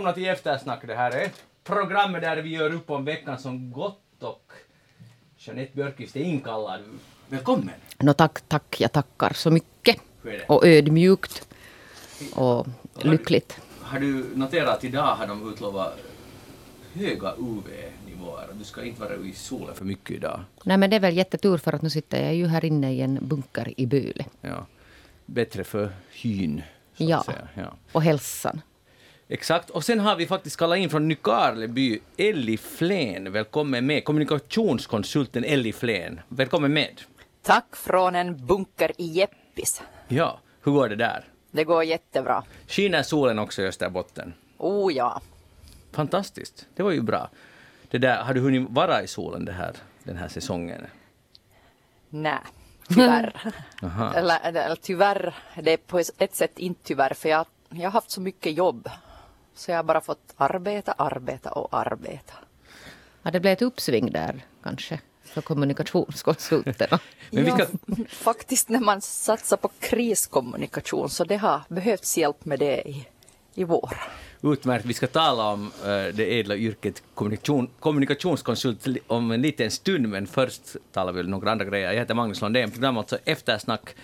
välkomna till Eftersnack. Det här är ett program där vi gör upp om veckan som gått och Jeanette Björkqvist är inkallad. Välkommen! No tack, tack, jag tackar så mycket. Och ödmjukt. Och lyckligt. Har du noterat att idag har de utlovat höga UV-nivåer? Du ska inte vara i solen för mycket idag. Nej men det är väl jättetur för att nu sitter jag ju här inne i en bunker i Böle. Ja. Bättre för hyn, Ja. Ja. Och hälsan. Exakt. Och sen har vi faktiskt kallat in från Nykarleby Elli Flen. Välkommen med. Kommunikationskonsulten Elli Flen. Välkommen med. Tack från en bunker i Jeppis. Ja, hur går det där? Det går jättebra. Skiner solen också i Österbotten? Oh ja. Fantastiskt. Det var ju bra. Det där, har du hunnit vara i solen det här, den här säsongen? Nej, tyvärr. Eller, eller tyvärr, det är på ett sätt inte tyvärr för jag, jag har haft så mycket jobb. Så jag har bara fått arbeta, arbeta och arbeta. Ja, det blev ett uppsving där kanske. För kommunikationskonsulterna. Men Ja, faktiskt när man satsar på kriskommunikation så det har behövts hjälp med det i, i vår. utmärkt. Vi ska tala om eh, det ädla yrket kommunikation, kommunikationskonsult om en liten stund, men först talar vi om några andra grejer. Jag heter Magnus Lundén, program alltså Eftersnack.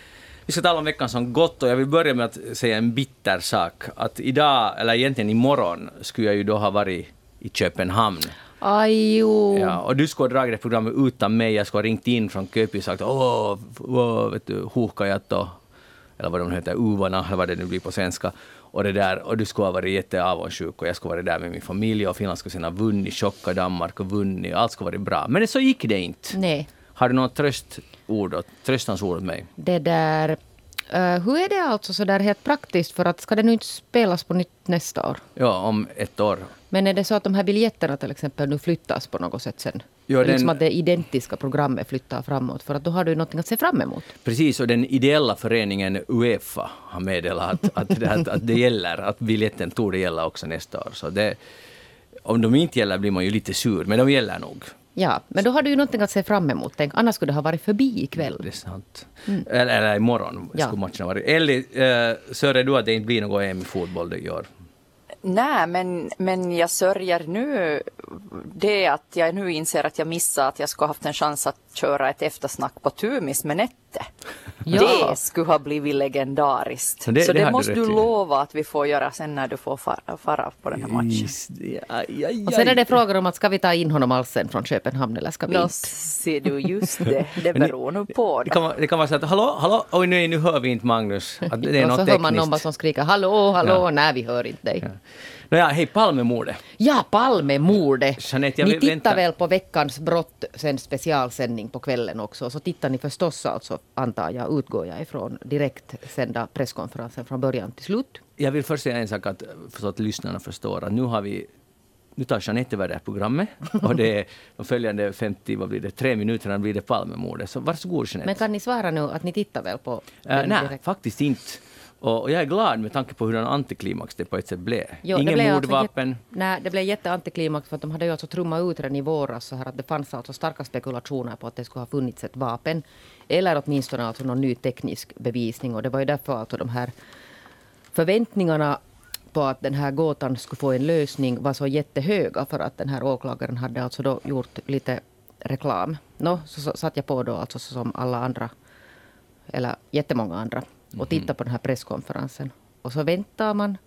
Vi ska tala om veckan som gått och jag vill börja med att säga en bitter sak. Att idag, eller egentligen imorgon, skulle jag ju då ha varit i Köpenhamn. Aj jo. Ja, och du skulle ha dragit det programmet utan mig. Jag skulle ha ringt in från Köping och sagt åh, åh vet du, Huhkajat och eller vad de heter, Uvarna, eller vad det nu blir på svenska. Och, det där, och du skulle ha varit jätteavundsjuk och jag skulle ha varit där med min familj och Finland skulle sen ha vunnit, chocka Danmark och vunnit och allt skulle varit bra. Men så gick det inte. Nej. Har du något tröstord, tröstans ord åt mig? Det där... eh, hur är det alltså så där helt praktiskt? För att ska det nu inte spelas på nytt nästa år? Ja, om ett år. Men är det så att de här biljetterna till exempel nu flyttas på något sätt sen? Ja, Det är liksom den- att det identiska programmet flyttar framåt. För att då har du ju någonting att se fram emot. Precis, och den ideella föreningen Uefa har meddelat att, att, det, att, att det gäller, att biljetten tog det gälla också nästa år. Så det, om de inte gäller blir man ju lite sur, men de gäller nog. Ja, men då har du ju någonting att se fram emot. Tänk, annars skulle det ha varit förbi ikväll. Det är sant. Eller, eller imorgon Ja. skulle matchen ha varit. Elli, äh, sörjer du att det inte blir något EM i fotboll i år? Nej, men, men jag sörjer nu det att jag nu inser att jag missade att jag skulle haft en chans att köra ett eftersnack på Tumis med Nette. Ja. Det skulle ha blivit legendariskt. Så det- så det det, måste du i. lova att vi får göra sen när du får fara, fara på den här matchen. Is- aj, aj, Och sen är det aj. frågan om att ska vi ta in honom alls sen från Köpenhamn eller ska vi inte? ser du, just det. Det beror nog på. Det kan, vara, det kan vara så att hallå, hallå, oj nej, nu hör vi inte Magnus. Att det är och så hör man någon som skriker hallå, hallå, Ja. nej vi hör inte dig. Nåja, hej, Palmemordet. Ja, Palmemordet. Jeanette, jag Ni tittar vänta. väl på veckans brott, sen specialsändning på kvällen också. Så tittar ni förstås alltså, antar jag, utgår jag ifrån, direkt sända presskonferensen från början till slut. Jag vill först säga en sak att, så att lyssnarna förstår att nu har vi nu tar Jeanette över det här programmet och det är de följande 50, vad blir det, tre minuterna blir det Palmemordet. Så varsågod Jeanette. Men kan ni svara nu att ni tittar väl på den nej, direkt? faktiskt inte. Och, jag är glad med tanke på hur en antiklimax det på ett sätt blev. Jo, Ingen blev alltså mordvapen. jätte- nej, det blev jätteantiklimax för att de hade ju alltså trummat ut redan i våras så här att det fanns alltså starka spekulationer på att det skulle ha funnits ett vapen. Eller åtminstone alltså någon ny teknisk bevisning och det var ju därför alltså de här förväntningarna på att den här gåtan skulle få en lösning var så jättehöga för att den här åklagaren hade alltså då gjort lite reklam. Nå, så, så satt jag på då alltså som alla andra, eller jättemånga andra, och tittade på den här presskonferensen. Och så väntar man,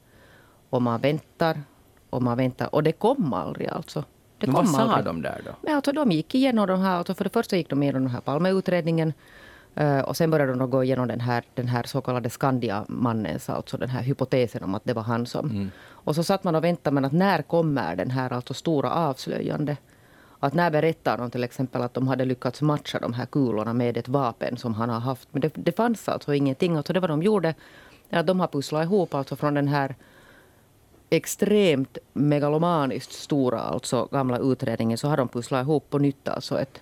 och man väntar, och man väntar. Och det kom aldrig alltså. Det Men vad kom sa aldrig. de där då? Men alltså, de gick igenom de här, alltså för det första gick de igenom den här Palmeutredningen eh, och sen började de gå igenom den här, den här så kallade Skandia-mannens, alltså den här hypotesen om att det var han som. Och så satt man och väntade, men att när kommer den här alltså stora avslöjande? Att när berättar de till exempel att de hade lyckats matcha de här kulorna med ett vapen som han har haft. Men det, det fanns alltså ingenting. Alltså det vad de gjorde, att de har pusslat ihop alltså från den här extremt megalomaniskt stora alltså gamla utredningen så har de pusslat ihop på nytt alltså ett,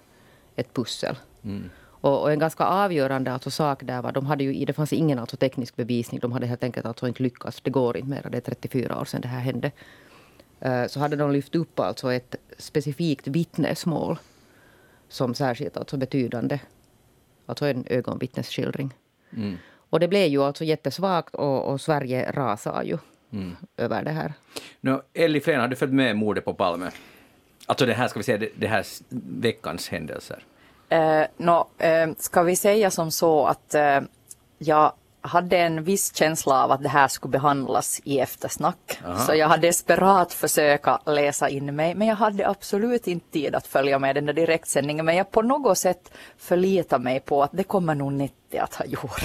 ett pussel. Och, och en ganska avgörande alltså sak där var, de hade ju, det fanns ingen alltså teknisk bevisning, de hade helt enkelt alltså inte lyckats, det går inte mer, det är 34 år sedan det här hände. Eh, Så hade de lyft upp alltså ett specifikt vittnesmål som särskilt alltså betydande, alltså en ögonvittnesskildring. Och det blev ju alltså jättesvagt och, och Sverige rasade ju. över det här. No, Elli Flen, har du följt med mordet på Palme? Alltså det här, ska vi säga, det, det här veckans händelser. Eh, nå, eh, ska vi säga som så att eh, jag hade en viss känsla av att det här skulle behandlas i eftersnack. Så jag hade desperat försöka läsa in mig, men jag hade absolut inte tid att följa med den där direktsändningen. Men jag på något sätt förlitar mig på att det kommer nog Netti att ha gjort.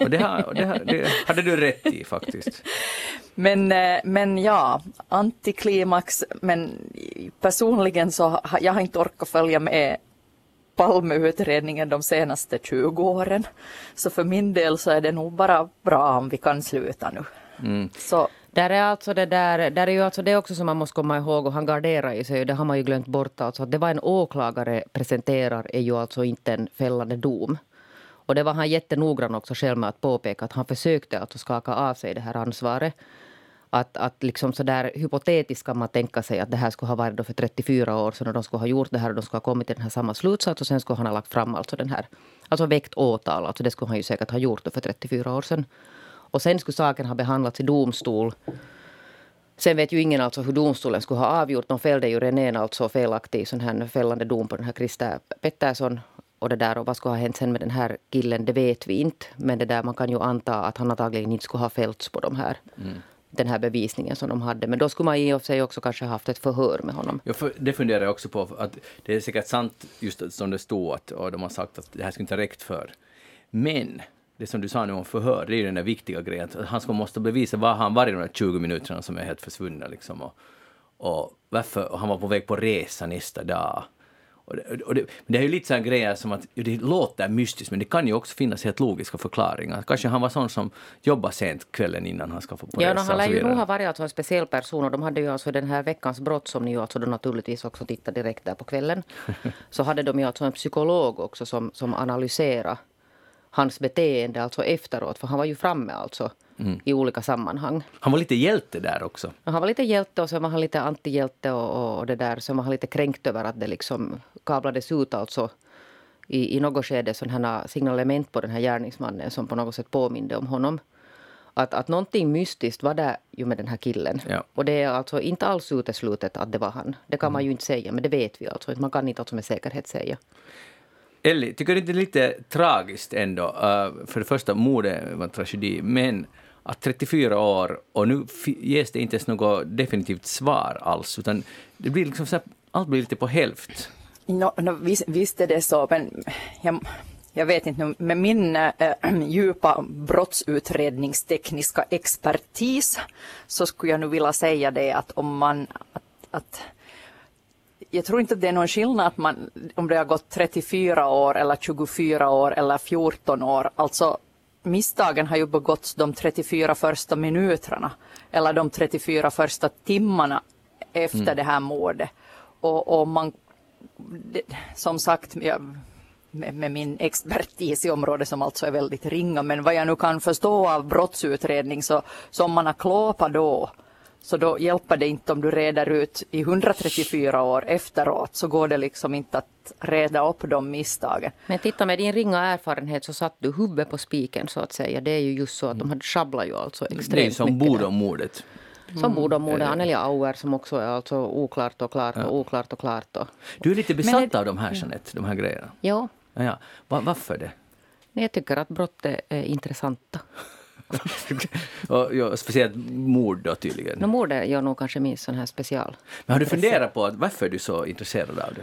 Och det, och det, har, det hade du rätt i faktiskt. Men, eh, men ja, antiklimax. Men personligen så har jag har inte orkat följa med Palmeutredningen de senaste 20 åren. Så för min del så är det nog bara bra om vi kan sluta nu. Så Där är alltså det där, där är ju alltså det också som man måste komma ihåg och han garderar ju sig, det har man ju glömt bort alltså, att det var en åklagare presenterar är ju alltså inte en fällande dom. Och det var han jättenoggrann också själv med att påpeka att han försökte alltså skaka av sig det här ansvaret. Att, att liksom så där hypotetiskt kan man tänka sig att det här skulle ha varit då för 34 år sedan och de skulle ha gjort det här och de skulle ha kommit till den här samma slutsats och sen skulle han ha lagt fram alltså den här, alltså väckt åtal, alltså det skulle han ju säkert ha gjort då för 34 år sedan. Och sen skulle saken ha behandlats i domstol. Sen vet ju ingen alltså hur domstolen skulle ha avgjort. De fällde ju Renén alltså felaktig sån här fällande dom på den här Krista Pettersson. Och det där och vad skulle ha hänt sen med den här killen, det vet vi inte. Men det där man kan ju anta att han antagligen inte skulle ha fällts på de här, mm den här bevisningen som de hade. Men då skulle man i och för sig också kanske haft ett förhör med honom. Ja, för, det funderar jag också på, att det är säkert sant just som det stod att och de har sagt att det här skulle inte ha räckt för. Men det som du sa nu om förhör, det är ju den där viktiga grejen att han ska måste bevisa var han varit de där 20 minuterna som är helt försvunna liksom och, och varför och han var på väg på resa nästa dag. Och det, och det, det är ju lite sådana grejer som att det låter mystiskt men det kan ju också finnas helt logiska förklaringar. Kanske han var sån som jobbade sent kvällen innan han ska få på Ja, no, han lär så ju nog ha varit alltså en speciell person och de hade ju alltså den här veckans brott som ni ju alltså då naturligtvis också tittar direkt där på kvällen. Så hade de ju alltså en psykolog också som, som analyserade hans beteende alltså efteråt för han var ju framme alltså i olika sammanhang. Han var lite hjälte där också. Han var lite hjälte och sen var han lite antihjälte och, och, det där. Sen var han lite kränkt över att det liksom kablades ut alltså i, i något skede sådana signalement på den här gärningsmannen som på något sätt påminde om honom. Att, att någonting mystiskt var där ju med den här killen. Ja. Och det är alltså inte alls uteslutet att det var han. Det kan man ju inte säga, men det vet vi alltså. Man kan inte alltså med säkerhet säga. Elli, tycker du inte det är lite tragiskt ändå? Uh, för det första, mordet var en tragedi, men att 34 år och nu ges det inte ens något definitivt svar alls, utan det blir liksom så här, allt blir lite på hälft. No, no, visst, visst är det så, men jag, jag vet inte, nu, med min äh, djupa brottsutredningstekniska expertis så skulle jag nu vilja säga det att om man... Att, att, jag tror inte att det är någon skillnad att man, om det har gått 34 år eller 24 år eller 14 år. Alltså misstagen har ju begåtts de 34 första minuterna eller de 34 första timmarna efter det här mordet. Och, och man det, som sagt, jag, med, med min expertis i området som alltså är väldigt ringa, men vad jag nu kan förstå av brottsutredning så, så om man har klåpat då, så då hjälper det inte om du reder ut i 134 år efteråt, så går det liksom inte att reda upp de misstagen. Men titta med din ringa erfarenhet så satt du huvudet på spiken så att säga. Det är ju just så att de hade sjabblat ju alltså extremt Det är som mycket där. Bodomordet. Som borde om mordet Anneli Auer som också är alltså oklart och klart och oklart och klart. Och, Du är lite besatt är- av de här, Jeanette, de här grejerna. ja, Ja, ja. Va, varför det? jag tycker att brott är, är intressanta. Och, ja, speciellt mord då tydligen. No, mordet gör nog kanske minst sån här special. Men har du funderat på att varför är du så intresserad av det?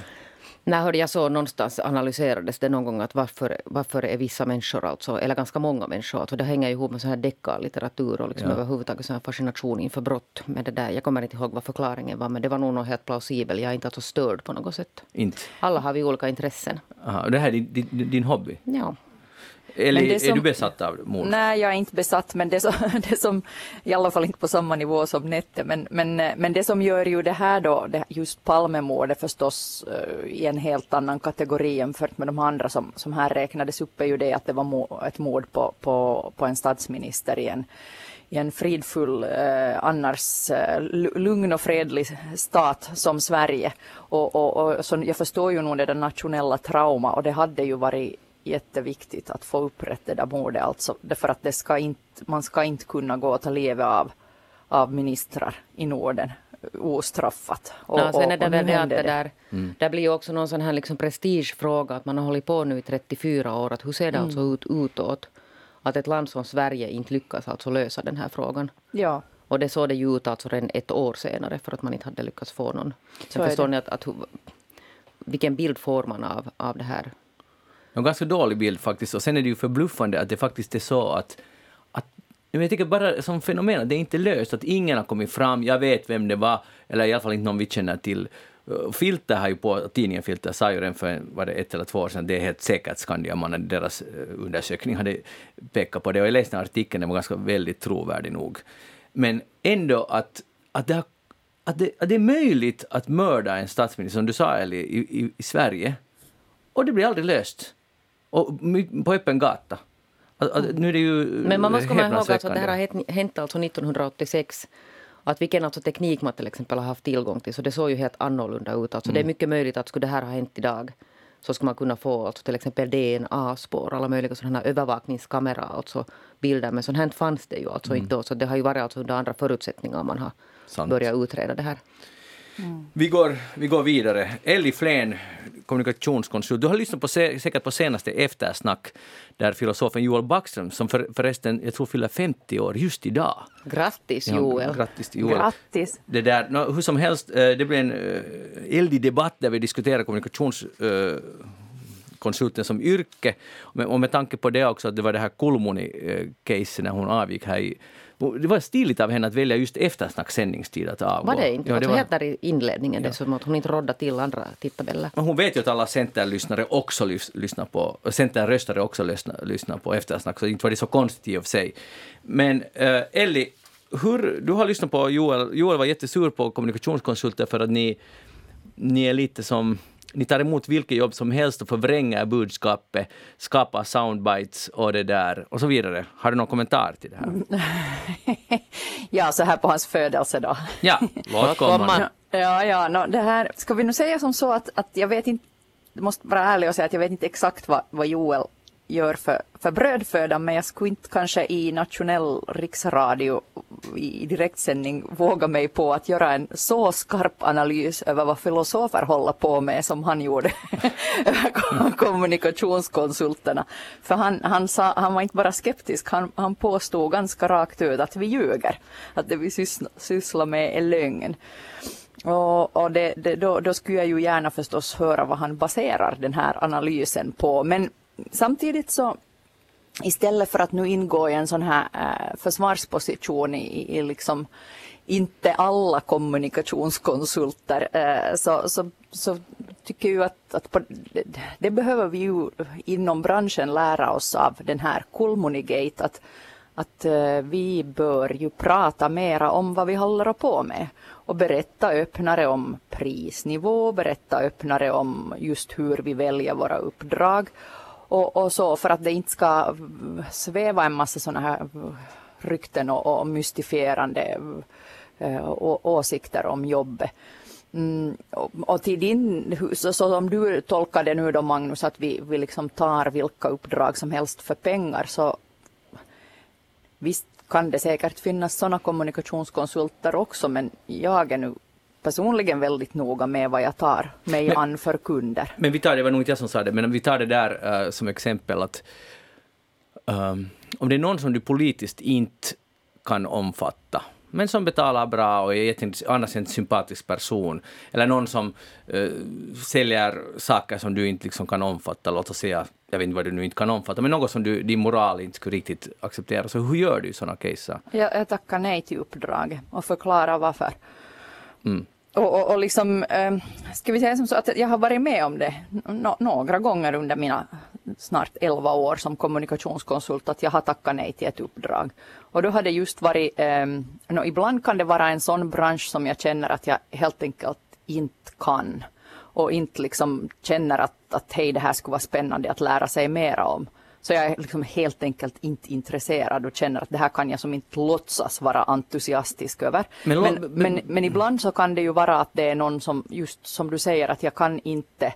När hörde jag så någonstans analyserades det någon gång att varför, varför är vissa människor, alltså, eller ganska många människor, alltså det hänger ihop med sån här deckarlitteratur och liksom Ja. överhuvudtaget sån här fascination inför brott. Med det där. Jag kommer inte ihåg vad förklaringen var men det var nog något helt plausibel. Jag är inte alltså störd på något sätt. Inte? Alla har vi olika intressen. Aha, det här är din, din, din hobby? Ja. Eller det är som- du besatt av mord? Nej, jag är inte besatt, men det som, det som i alla fall inte på samma nivå som Nette, men, men, men det som gör ju det här då, det, just Palmemordet förstås eh, i en helt annan kategori jämfört med de andra som, som här räknades upp är ju det att det var ett mord på, på, på en statsminister i en, i en fridfull, eh, annars eh, lu- lugn och fredlig stat som Sverige. Och, och, och så jag förstår ju nog det där nationella trauma och det hade ju varit jätteviktigt att få upprätt det där mordet, alltså därför att det ska inte, man ska inte kunna gå och ta livet av, av ministrar i Norden ostraffat. Och, ja, sen är det väl det att det där, mm. det blir ju också någon sån här liksom prestigefråga att man har hållit på nu i 34 år. Att hur ser det mm. alltså ut utåt? Att ett land som Sverige inte lyckas alltså lösa den här frågan. Ja. Och det såg det ju ut alltså redan ett år senare för att man inte hade lyckats få någon. Sen förstår ni att, att, vilken bild får man av, av det här? En ganska dålig bild faktiskt. Och sen är det ju förbluffande att det faktiskt är så att, att jag tycker bara som fenomen att det är inte löst, att ingen har kommit fram, jag vet vem det var, eller i alla fall inte någon vi känner till. Eh, filter har ju på, tidningen Filter sa ju redan för var det ett eller två år sedan, det är helt säkert Skandiamannen, deras eh, undersökning hade pekat på det. Och jag läste artikeln, den var ganska väldigt trovärdig nog. Men ändå att, att, det, har, att, det, att det är möjligt att mörda en statsminister, som du sa Eli, i, i, i Sverige, och det blir aldrig löst. Och på öppen gata. Alltså, nu är det ju Men man måste komma ihåg alltså att det här har hänt alltså 1986 att vilken alltså teknik man till exempel har haft tillgång till, så det såg ju helt annorlunda ut. Alltså mm. Det är mm. mycket möjligt att skulle det här ha hänt idag så skulle man kunna få alltså till exempel DNA-spår, alla möjliga sådana här övervakningskamera, alltså bilder. Men sånt här fanns det ju alltså mm. inte då. Så det har ju varit alltså under andra förutsättningar man har Sant. börjat utreda det här. Mm. Vi, går, vi går vidare. Elli Flen, kommunikationskonsult. Du har lyssnat på, säkert på senaste eftersnack där filosofen Joel Backström, som för, förresten jag tror fyller 50 år just idag. Grattis Joel! Ja, grattis Joel! Grattis! Det där, no, hur som helst, eh, det blev en uh, eldig debatt där vi diskuterade kommunikationskonsulten uh, som yrke. Och med tanke på det också att det var det här Kulmuni-caset när hon avgick här i det var stiligt av henne att välja just eftersnack sändningstid att avgå. Var det inte? Ja, det var helt där i inledningen, ja. att hon inte rådde till andra tidtabeller. Men hon vet ju att alla centerlyssnare också lyssnar på, centerröstare också lyssnar, lyssnar på eftersnack, så inte var det så konstigt i och för sig. Men äh, Elli, hur, du har lyssnat på Joel, Joel var jättesur på kommunikationskonsulter för att ni, ni är lite som ni tar emot vilket jobb som helst och förvränger budskapet, skapar soundbites och det där och så vidare. Har du någon kommentar till det här? ja, så här på hans födelsedag. Ja, låt komma. Ja, ja, no, det här, ska vi nu säga som så att, att jag vet inte, jag måste vara ärlig och säga att jag vet inte exakt vad, vad Joel gör för, för brödfödan men jag skulle inte kanske i nationell riksradio i direktsändning våga mig på att göra en så skarp analys över vad filosofer håller på med som han gjorde över kommunikationskonsulterna. För han, han, sa, han var inte bara skeptisk, han, han påstod ganska rakt ut att vi ljuger, att det vi sysslar med är lögn. Och, och det, det, då, då, skulle jag ju gärna förstås höra vad han baserar den här analysen på. Men samtidigt så istället för att nu ingå i en sån här äh, försvarsposition i, i liksom inte alla kommunikationskonsulter äh, så, så, så tycker jag att, att på, det, det, behöver vi ju inom branschen lära oss av den här Kulmunigate att, att äh, vi bör ju prata mera om vad vi håller på med och berätta öppnare om prisnivå, berätta öppnare om just hur vi väljer våra uppdrag och, och, så för att det inte ska sväva en massa sådana här rykten och, och mystifierande eh, och, åsikter om jobbet. Mm, och, och, till din, så, så som du tolkar det nu då Magnus, att vi, vi liksom tar vilka uppdrag som helst för pengar, så visst kan det säkert finnas sådana kommunikationskonsulter också, men jag är nu personligen väldigt noga med vad jag tar mig men, an för kunder. Men vi tar, det var nog inte jag som sa det, men vi tar det där uh, som exempel att um, om det är någon som du politiskt inte kan omfatta, men som betalar bra och är en, annars en sympatisk person, eller någon som uh, säljer saker som du inte liksom kan omfatta, låt oss säga, jag vet inte vad du nu inte kan omfatta, men något som du, din moral inte skulle riktigt acceptera. Så hur gör du i sådana case? Jag, jag tackar nej till uppdraget och förklarar varför. Mm. Och, och, och, liksom, eh, ska vi säga som så att jag har varit med om det no, några gånger under mina snart 11 år som kommunikationskonsult att jag har tackat nej till ett uppdrag. Och då har det just varit, ehm, äh, no, ibland kan det vara en sån bransch som jag känner att jag helt enkelt inte kan och inte liksom känner att, att hej det här skulle vara spännande att lära sig mera om. Så jag är liksom helt enkelt inte intresserad och känner att det här kan jag som inte låtsas vara entusiastisk över. Men, men, men, men, ibland så kan det ju vara att det är någon som, just som du säger, att jag kan inte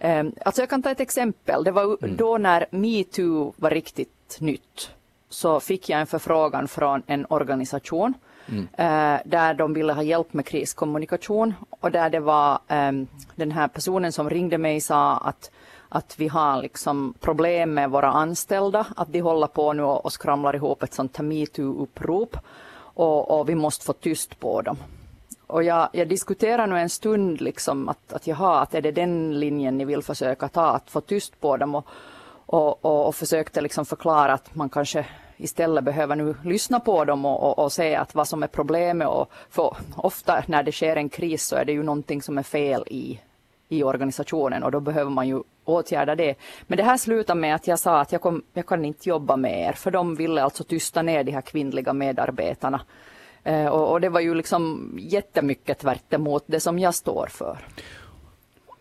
um, Alltså jag kan ta ett exempel. Det var mm. då när metoo var riktigt nytt så fick jag en förfrågan från en organisation mm. eh, där de ville ha hjälp med kriskommunikation och där det var eh, den här personen som ringde mig sa att att vi har liksom problem med våra anställda, att de håller på nu och, och skramlar ihop ett sånt här metoo-upprop och, och vi måste få tyst på dem. Och jag, jag diskuterar nu en stund liksom att, att jaha, att är det den linjen ni vill försöka ta, att få tyst på dem och, och, och, och försökte liksom förklara att man kanske istället behöver nu lyssna på dem och, och, och se att vad som är problemet. Och för ofta när det sker en kris så är det ju någonting som är fel i, i organisationen och då behöver man ju åtgärda det. Men det här slutade med att jag sa att jag, kom, jag kan inte jobba med er för de ville alltså tysta ner de här kvinnliga medarbetarna. Eh, och, och, det var ju liksom jättemycket tvärt emot det som jag står för.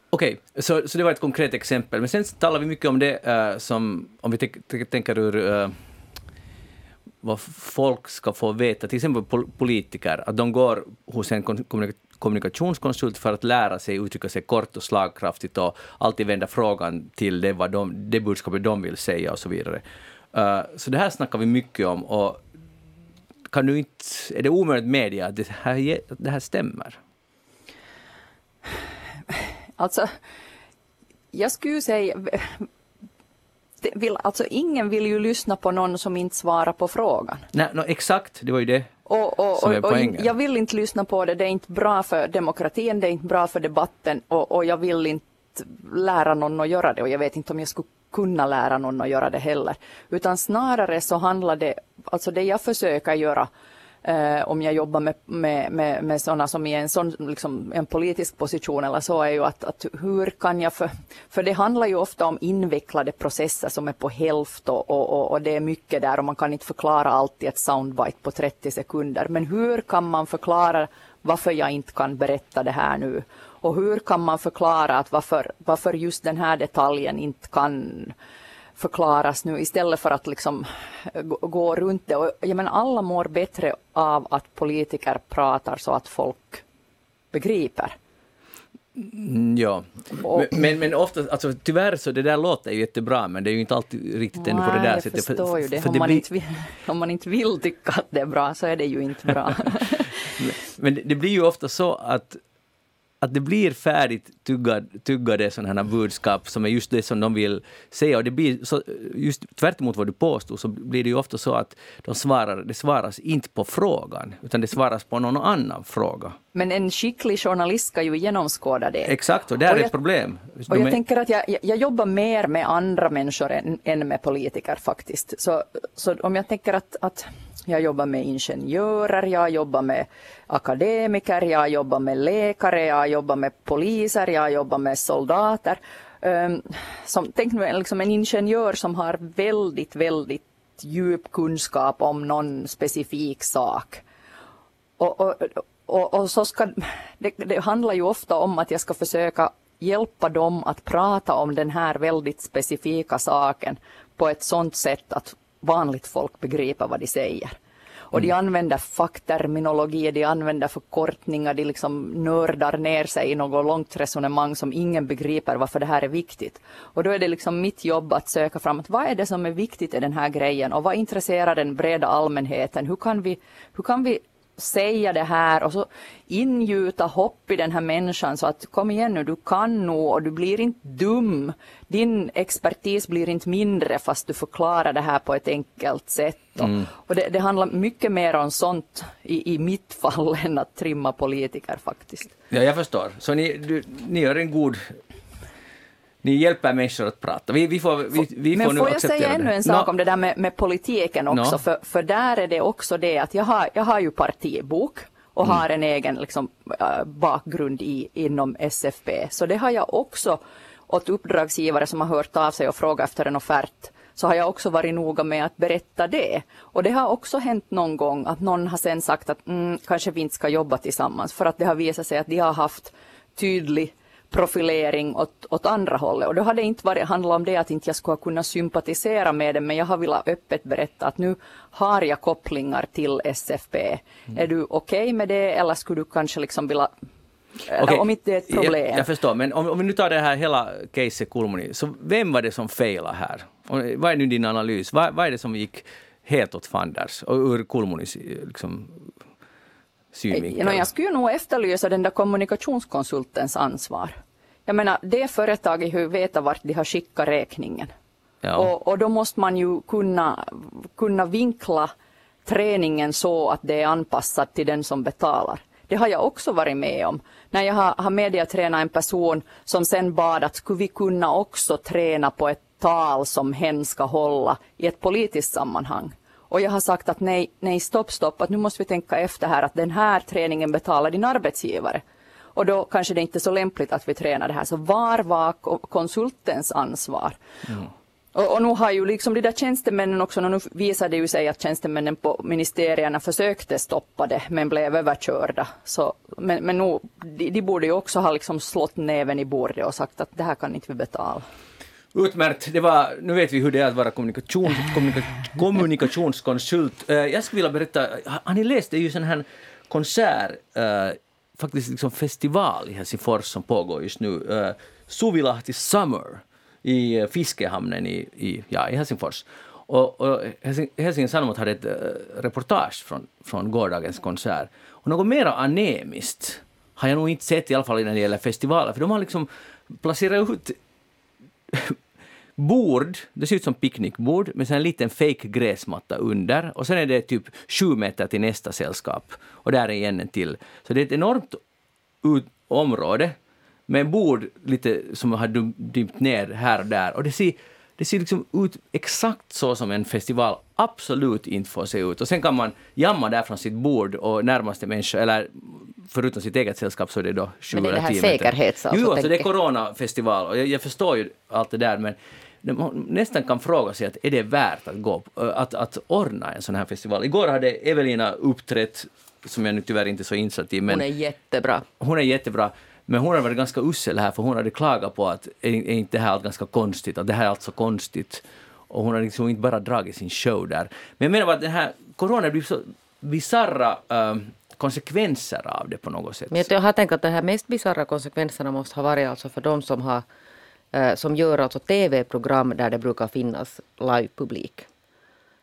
Okej, okay, så, så det var ett konkret exempel. Men sen talar vi mycket om det uh, som, om vi tänker ur uh, eh, vad folk ska få veta, till exempel politiker, att de går hos en kommunikationskonsult för att lära sig uttrycka sig kort och slagkraftigt och alltid vända frågan till det, vad de, det budskapet de vill säga och så vidare. Uh, så det här snackar vi mycket om och kan du inte, är det omöjligt med att det här, det här stämmer? Alltså, jag skulle säga vill, alltså ingen vill ju lyssna på någon som inte svarar på frågan. Nej, no, exakt, det var ju det och, och, poängen. Och jag vill inte lyssna på det, det är inte bra för demokratin, det är inte bra för debatten och, och jag vill inte lära någon att göra det och jag vet inte om jag skulle kunna lära någon att göra det heller. Utan snarare så handlar det, alltså det jag försöker göra eh, om jag jobbar med, med, med, med sådana som är i en, sån, liksom, en politisk position eller så, är ju att, att hur kan jag, för, för det handlar ju ofta om invecklade processer som är på hälft och, och, och, det är mycket där och man kan inte förklara allt i ett soundbite på 30 sekunder. Men hur kan man förklara varför jag inte kan berätta det här nu? Och hur kan man förklara att varför, varför just den här detaljen inte kan förklaras nu istället för att liksom gå runt det. Och jag menar, alla mår bättre av att politiker pratar så att folk begriper. Mm, ja, men, men, ofta, alltså, tyvärr så det där låter ju jättebra men det är ju inte alltid riktigt ändå på det där sättet. Jag förstår ju det. För om, det man blir... inte vill, om man inte vill tycka att det är bra så är det ju inte bra. men det blir ju ofta så att att det blir färdigt tuggad, tuggade sådana här budskap som är just det som de vill säga. Och det blir så, just tvärt vad du påstod så blir det ju ofta så att de svarar, det svaras inte på frågan utan det svaras på någon annan fråga. Men en skicklig journalist ska ju genomskåda det. Exakt, och det är ett problem. och jag är... tänker att jag, jag, jobbar mer med andra människor än, än med politiker faktiskt. Så, så om jag tänker att, att jag jobbar med ingenjörer, jag jobbar med akademiker, jag jobbar med läkare, jag jobbar med poliser, jag jobbar med soldater. Um, som, tänk nu liksom en ingenjör som har väldigt, väldigt djup kunskap om någon specifik sak. Och, och, och, och så ska, det, det handlar ju ofta om att jag ska försöka hjälpa dem att prata om den här väldigt specifika saken på ett sådant sätt att vanligt folk begriper vad de säger. Och de mm. använder fackterminologi, de använder förkortningar, de liksom nördar ner sig i något långt resonemang som ingen begriper varför det här är viktigt. Och då är det liksom mitt jobb att söka fram att vad är det som är viktigt i den här grejen och vad intresserar den breda allmänheten? Hur kan vi, hur kan vi säga det här och så ingjuta hopp i den här människan så att kom igen nu, du kan nog och du blir inte dum. Din expertis blir inte mindre fast du förklarar det här på ett enkelt sätt. Mm. Och det, det, handlar mycket mer om sånt i, i mitt fall än att trimma politiker faktiskt. Ja, jag förstår. Så ni, du, ni gör en god ni hjälper människor att prata. Vi, vi får, vi, vi Men får, får jag säga ännu en sak no. om det där med, med politiken också, no. för, för där är det också det att jag har, jag har ju partibok och mm. har en egen liksom, äh, bakgrund i, inom SFP. Så det har jag också åt uppdragsgivare som har hört av sig och frågat efter en offert så har jag också varit noga med att berätta det. Och det har också hänt någon gång att någon har sen sagt att mm, kanske vi inte ska jobba tillsammans för att det har visat sig att de har haft tydlig profilering åt, åt andra hållet. Och då har det inte varit, handlat om det att inte jag skulle kunna sympatisera med det, men jag har velat öppet berätta att nu har jag kopplingar till SFP. Mm. Är du okej okay med det eller skulle du kanske liksom vilja Okay. Om inte det är ett problem. Jag, jag förstår, men om, om, vi nu tar det här hela caset Kulmuni, så vem var det som failade här? Och vad är nu din analys? Vad, vad är det som gick helt åt fanders och ur Kulmunis liksom, synvinkel? Jag skulle nog efterlysa den där kommunikationskonsultens ansvar. Jag menar, det företaget har ju vetat vart de har skickat räkningen. Ja. Och, och då måste man ju kunna, kunna vinkla träningen så att det är anpassat till den som betalar. Det har jag också varit med om. När jag har, har mediatränat en person som sen bad att skulle vi kunna också träna på ett tal som hen ska hålla i ett politiskt sammanhang. Och jag har sagt att nej, nej, stopp, stopp, att nu måste vi tänka efter här att den här träningen betalar din arbetsgivare. Och då kanske det inte är så lämpligt att vi tränar det här. Så var var konsultens ansvar? Mm. Och, och nu har ju liksom de där tjänstemännen också, nu visade det ju sig att tjänstemännen på ministerierna försökte stoppa det men blev överkörda. Så, men men nu, de, de borde ju också ha liksom slått näven i bordet och sagt att det här kan inte vi betala. Utmärkt. Det var, nu vet vi hur det är att vara kommunikation, kommunika, kommunikationskonsult. Uh, eh, jag skulle vilja berätta, har ni läst, det är ju sån här konsert, uh, faktiskt liksom festival i Helsingfors som pågår just nu. Uh, Suvilahti Summer i fiskehamnen i, i, ja, i Helsingfors. Och, och Helsingin Sanomat hade ett uh, reportage från, från gårdagens konsert. Och något mer anemiskt har jag nog inte sett, i alla fall när det gäller festivaler, för de har liksom placerat ut bord, det ser ut som picknickbord, med en liten fake gräsmatta under. Och sen är det typ sju meter till nästa sällskap. Och där är igen en till. Så det är ett enormt område med bord lite som har dimpt ner här och där. Och det ser, det ser liksom ut exakt så som en festival absolut inte får se ut. Och sen kan man jamma där från sitt bord och närmaste människa, eller förutom sitt eget sällskap så är det då sju eller tio meter. Men det här säkerhets alltså? Jo, alltså det är coronafestival och jag, jag förstår ju allt det där men man nästan kan fråga sig att är det värt att, gå, att, att ordna en sån här festival. Igår hade Evelina uppträtt, som jag nu tyvärr inte är så insatt i. Men hon är jättebra. Hon är jättebra. Men hon har varit ganska usel här för hon hade klagat på att är, är inte det här allt ganska konstigt, att det här är allt så konstigt. Och hon har liksom inte bara dragit sin show där. Men jag menar att den här corona blir så bisarra uh, konsekvenser av det på något sätt. Men jag har tänkt att de här mest bisarra konsekvenserna måste ha varit alltså för de som har Eh, som gör alltså tv-program där det brukar finnas live-publik.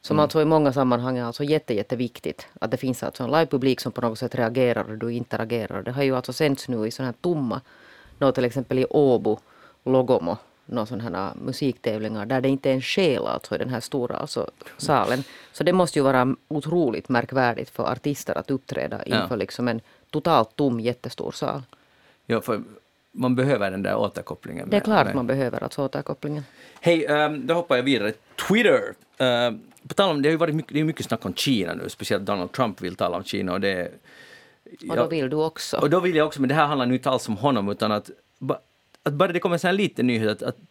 Som mm. alltså i många sammanhang är alltså jätte, jätteviktigt. Att det finns alltså en live-publik som på något sätt reagerar och du interagerar. Det har ju alltså sänts nu i sådana här tomma, nå till exempel i Åbo, Logomo, någon sån här musiktävlingar där det inte är en själ alltså i den här stora alltså, salen. Så det måste ju vara otroligt märkvärdigt för artister att uppträda inför ja. liksom en totalt tom jättestor sal. Ja, för man behöver den där återkopplingen. Det är klart med. man behöver alltså återkopplingen. Hej, um, då hoppar jag vidare. Twitter. Uh, på tal om, det har ju varit mycket, det är mycket snack om Kina nu, speciellt Donald Trump vill tala om Kina och det... Och då vill du också. Och då vill jag också, men det här handlar nu inte alls om honom utan att, att bara det kommer en här liten nyhet att, att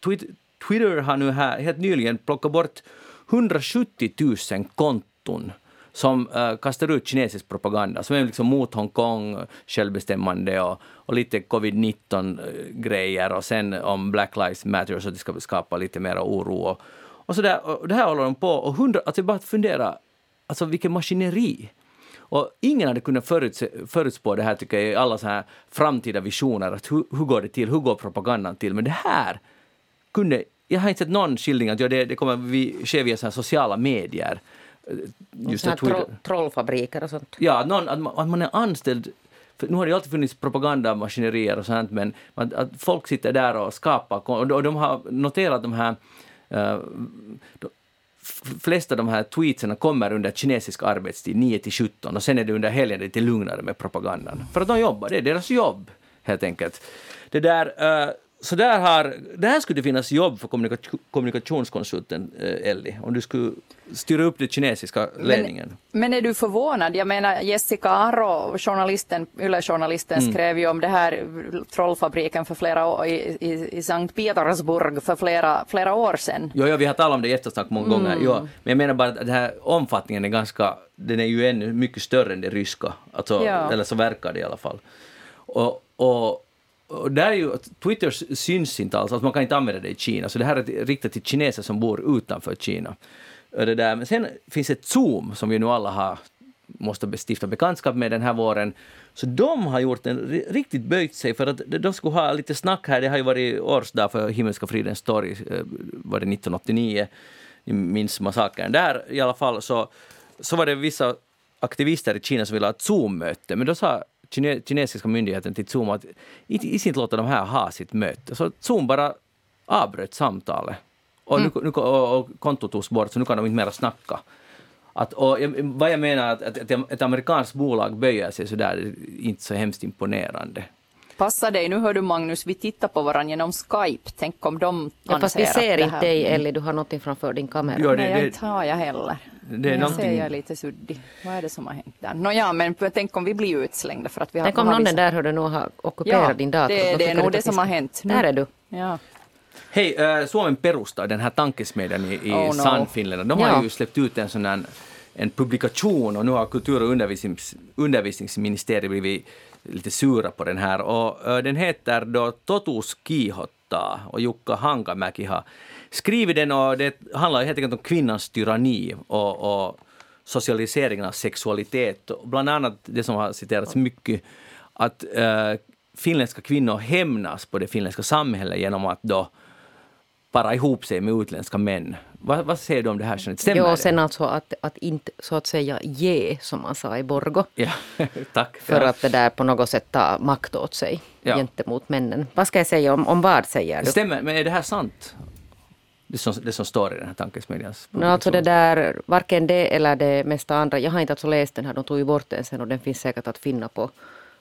Twitter har nu här helt nyligen plockat bort 170 000 konton som uh, kastar ut kinesisk propaganda som är liksom mot Hongkong, självbestämmande och, och lite covid-19-grejer eh, och sen om Black Lives Matter så att det ska skapa lite mer oro. Och, och, så där, och det här håller de på och hundra, alltså bara att fundera, alltså vilken maskineri. Och ingen hade kunnat förutse, förutspå det här tycker jag i alla så här framtida visioner, att hur, hur går det till, hur går propagandan till? Men det här kunde, jag har inte sett någon skildring att ja, det, det kommer vi, ske via så sociala medier. Just att tro, trollfabriker och sånt. Ja, någon, att, man, att man är anställd för nu har det alltid funnits propagandamaskinerier och sånt, men att, att folk sitter där och skapar, och de, och de har noterat de här uh, de, flesta av de här tweetsen kommer under kinesisk arbetstid, 9 till 17, och sen är det under helgen lite lugnare med propagandan. För att de jobbar, det är deras jobb, helt enkelt. Det där, uh, så där, har, där skulle det finnas jobb för kommunikation, kommunikationskonsulten eh, Elli, om du skulle styra upp den kinesiska ledningen. Men, men, är du förvånad? Jag menar Jessica Aro, journalisten, Yle-journalisten, mm. skrev ju om det här trollfabriken för flera år, i, i, i Sankt Petersburg för flera, flera år sedan. Jo, jo, vi har talat om det i eftersnack många mm. gånger. Jo, men jag menar bara att den här omfattningen är ganska, den är ju ännu mycket större än det ryska, alltså, ja. eller så verkar det i alla fall. och, och och där är ju, Twitter syns inte alls, alltså man kan inte använda det i Kina, så det här är riktat till kineser som bor utanför Kina. Det där. Men sen finns ett Zoom som vi nu alla har måste stifta bekantskap med den här våren. Så de har gjort en riktigt böjt sig för att de skulle ha lite snack här. Det har ju varit årsdag för Himmelska fridens torg, eh, var det 1989, ni minns massakern där i alla fall. Så, så var det vissa aktivister i Kina som ville ha ett Zoom-möte, men då sa kine, kinesiska myndigheten till Zoom att i, inte låta de här ha sitt möte. Så Zoom bara avbröt samtalet. Och, mm. nu, nu, och, och kontot togs bort, så nu kan de inte mera snacka. Att, och vad jag menar att, att, att ett amerikanskt bolag böjer sig så där är inte så hemskt imponerande. Passa dig, nu hör du Magnus, vi tittar på varandra genom Skype. Tänk om de ja, Fast vi ser inte dig Ellie, du har någonting framför din kamera. Ja, det, Nej, det, inte har jag heller. Det är jag någonting... ser jag lite suddig. Vad är det som har hänt där? Nåja, men tänk om vi blir utslängda för att vi har... Tänk om någon vissa... där hörde nog har ockuperat ja, din dator. Det, det är nog det som har hänt. Nu. Där är du. Ja. Hej, äh, Suomen perustar den här tankesmedjan i, i oh, no. Sannfinland. De har ja. ju släppt ut en sån här en publikation och nu har kultur och undervisnings, undervisningsministeriet blivit lite sura på den här. Och, uh, den heter då Totus Kiihotta och Jukka Hankamäki har skrivit den och det handlar helt enkelt om kvinnans tyranni och, och socialiseringen av sexualitet. Bland annat det som har citerats mycket, att uh, finländska kvinnor hämnas på det finländska samhället genom att då para ihop sig med utländska män. Vad, vad säger du om det här? Stämmer jo, sen alltså att, att inte så att säga ge, som man sa i Borgo. Ja, tack. För ja. att det där på något sätt ta makt åt sig ja. gentemot männen. Vad ska jag säga om, om vad säger du? Stämmer, men är det här sant? Det som, det som står i den här tankesmedjans no, alltså det där, varken det eller det mesta andra. Jag har inte alltså läst den här, de tog ju bort den sen och den finns säkert att finna på,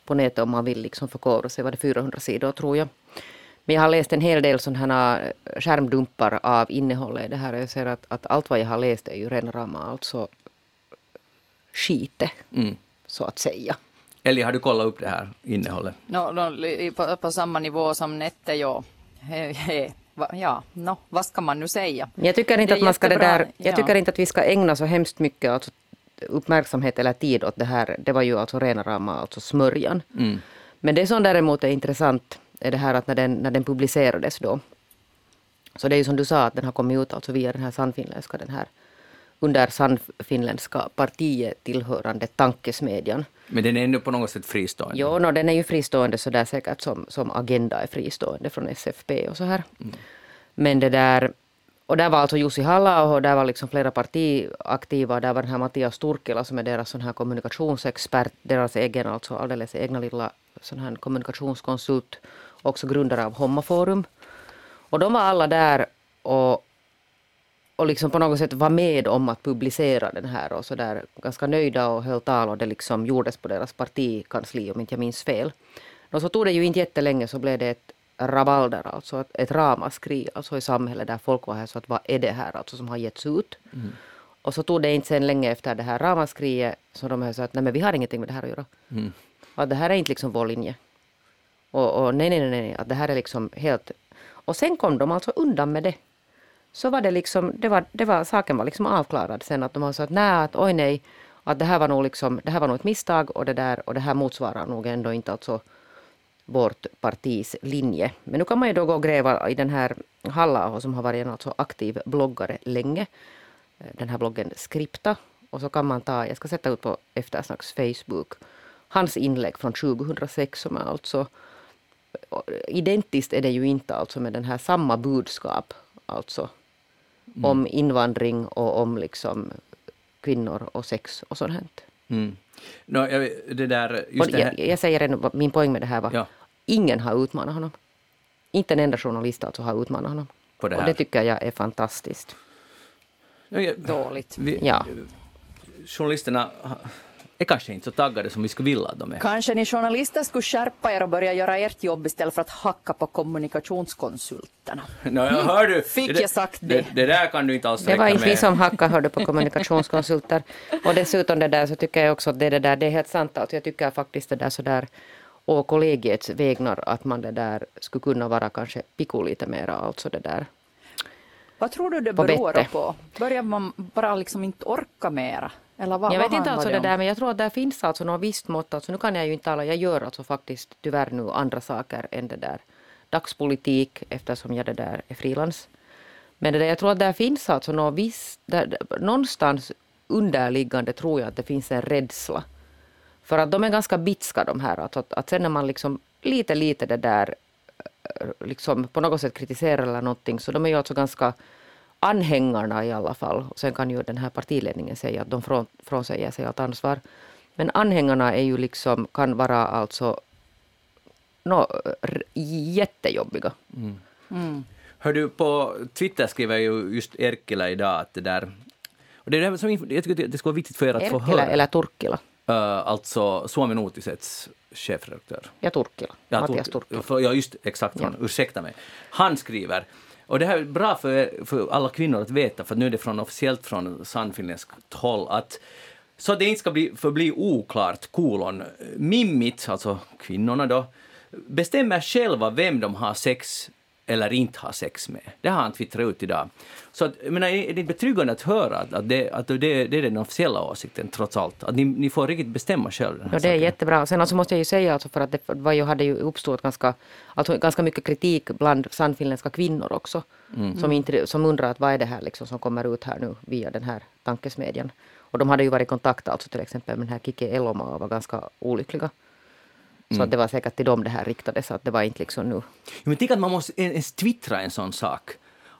på nätet om man vill liksom förkovra sig. Var det 400 sidor tror jag. Men jag har läst en hel del sådana skärmdumpar av innehållet i det här. Jag ser att, att allt vad jag har läst är ju rena rama alltså skite, mm. så att säga. Eller har du kollat upp det här innehållet? No, no, på, på samma nivå som Nette, ja. Ja, no, vad ska man nu säga? Jag tycker inte, att, man ska det där, jag ja. tycker inte att vi ska ägna så hemskt mycket alltså, uppmärksamhet eller tid åt det här. Det var ju alltså rena rama alltså smörjan. Mm. Men det som däremot är intressant är det här att när den, när den publicerades då, så det är ju som du sa att den har kommit ut alltså via den här sannfinländska, den här under sannfinländska partiet tillhörande tankesmedjan. Men den är ändå på något sätt fristående? Jo, no, den är ju fristående så där säkert som, som Agenda är fristående från SFP och så här. Mm. Men det där, och där var alltså Jussi halla och där var liksom flera partiaktiva. Där var den här Mattias Turkila som är deras sån här kommunikationsexpert, deras egen, alltså alldeles egna lilla sån här kommunikationskonsult också grundare av Hommaforum. Och de var alla där och, och liksom på något sätt var med om att publicera den här och så där ganska nöjda och höll tal och det liksom gjordes på deras partikansli om inte jag minns fel. Och så tog det ju inte jättelänge så blev det ett rabalder, alltså ett, ett ramaskri alltså i samhället där folk var här så att vad är det här alltså som har getts ut? Mm. Och så tog det inte sen länge efter det här ramaskriet så de sa att nej men vi har ingenting med det här att göra. Mm. Att det här är inte liksom vår linje. Och, och nej, nej, nej, nej, att det här är liksom helt... Och sen kom de alltså undan med det. Så var det liksom, det var, det var, saken var liksom avklarad sen att de sa att nej, att oj nej, att det här var nog liksom, det här var nog ett misstag och det där och det här motsvarar nog ändå inte alltså vårt partis linje. Men nu kan man ju då gå och gräva i den här Halla som har varit en alltså aktiv bloggare länge. Eh, den här bloggen Skripta. Och så kan man ta, jag ska sätta ut på Eftersnacks Facebook, hans inlägg från 2006 som är alltså eh, identiskt är det ju inte alltså med den här samma budskap alltså mm. om invandring och om liksom kvinnor och sex och sånt. Här. Mm. No, jag, det där, just det jag, jag, säger en, min poäng med det här var ja. ingen har utmanat honom. Inte en enda journalist alltså har utmanat honom. På det här. Och det tycker jag är fantastiskt. Dåligt. Vi, ja. Journalisterna är kanske inte så taggade som vi skulle vilja att de är. Kanske ni journalister skulle skärpa er och börja göra ert jobb istället för att hacka på kommunikationskonsulterna. No, jag hör du, Fick det, jag sagt det? det? det? där kan du inte alls Det var inte vi som hackade hörde på kommunikationskonsulter. Och dessutom det där så tycker jag också att det, det där, det är helt sant. Alltså jag tycker faktiskt det där så där och kollegiets vägnar att man det där skulle kunna vara kanske piku lite mera alltså det där. Vad tror du det beror på? Börjar man bara liksom inte orka mera? Eller vad, jag vet inte alltså det, där, men jag tror att det finns alltså något visst mått. Alltså, nu kan jag ju inte tala, jag gör alltså faktiskt tyvärr nu andra saker än det där dagspolitik eftersom jag det där är frilans. Men det där, jag tror att det finns alltså något visst, där, någonstans underliggande tror jag att det finns en rädsla. För att de är ganska bitska de här. Att, att, att sen när man liksom lite, lite det där liksom på något sätt kritiserar eller någonting så de är ju alltså ganska anhängarna i alla fall, och sen kan ju den här partiledningen säga att de från, frånsäger sig allt ansvar. Men anhängarna är ju liksom, kan vara alltså no, jättejobbiga. Mm. Mm. Hör du, på Twitter skriver ju just Erkilä idag att det där... Och det är det som jag tycker det skulle vara viktigt för er att Erkilä få höra. eller Turkkila? Uh, alltså Suomen Uutisets chefredaktör. Ja, Turkkila. Ja, Mattias Turkkila. Ja, just exakt. Han, ja. Ursäkta mig. Han skriver och det här är bra för, för alla kvinnor att veta, för nu är det från, officiellt från sannfinländskt håll, att så att det inte ska bli, förbli oklart, kolon, Mimmit, alltså kvinnorna då, bestämmer själva vem de har sex eller inte har sex med. Det har han twittrat ut idag. Så att, menar, är det betryggande att höra att, det, att det, det är den officiella åsikten trots allt? Att ni, ni får riktigt bestämma själva? Ja, det är jättebra. Sen alltså måste jag ju säga alltså för att det var ju, hade ju uppstått ganska, alltså ganska mycket kritik bland sannfinländska kvinnor också. Mm. Som, inte, som undrar att vad är det här liksom som kommer ut här nu via den här tankesmedjan. Och de hade ju varit i kontakt alltså till exempel med den här Kiki Eloma och var ganska olyckliga. Så mm. att det var säkert till dem det här riktades, att det var inte liksom nu. Men tänk att man måste ens twittra en sån sak.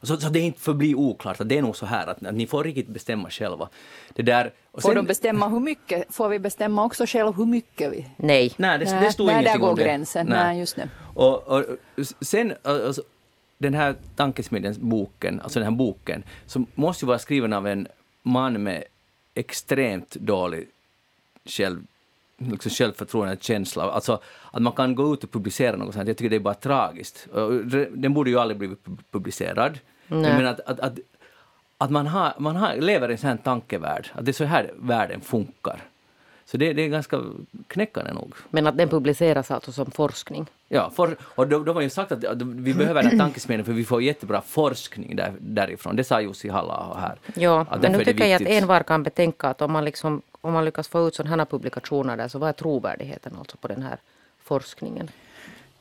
Så, så det inte förblir oklart, att det är nog så här att, att ni får riktigt bestämma själva. Det där, och får de bestämma hur mycket? Får vi bestämma också själv hur mycket vi... Nej. Nej, det, det stod nej, där går gränsen. Nej. nej, just det. Och, och sen, alltså, den här tankesmedjans boken, alltså den här boken, som måste ju vara skriven av en man med extremt dålig själv liksom självförtroende, känsla. Alltså att man kan gå ut och publicera något sånt, jag tycker det är bara tragiskt. Den borde ju aldrig blivit publicerad. Nej. Men att, att, att, att man, har, man har, lever i en sån här tankevärld, att det är så här världen funkar. Så det, det är ganska knäckande nog. Men att den publiceras alltså som forskning? Ja, for, och då, då var ju sagt att, att vi behöver den tankesmedjan för vi får jättebra forskning där, därifrån. Det sa Jussi halla här. Ja, men nu tycker jag att envar kan betänka att om man liksom om man lyckas få ut sådana här publikationer där, så vad är trovärdigheten alltså på den här forskningen?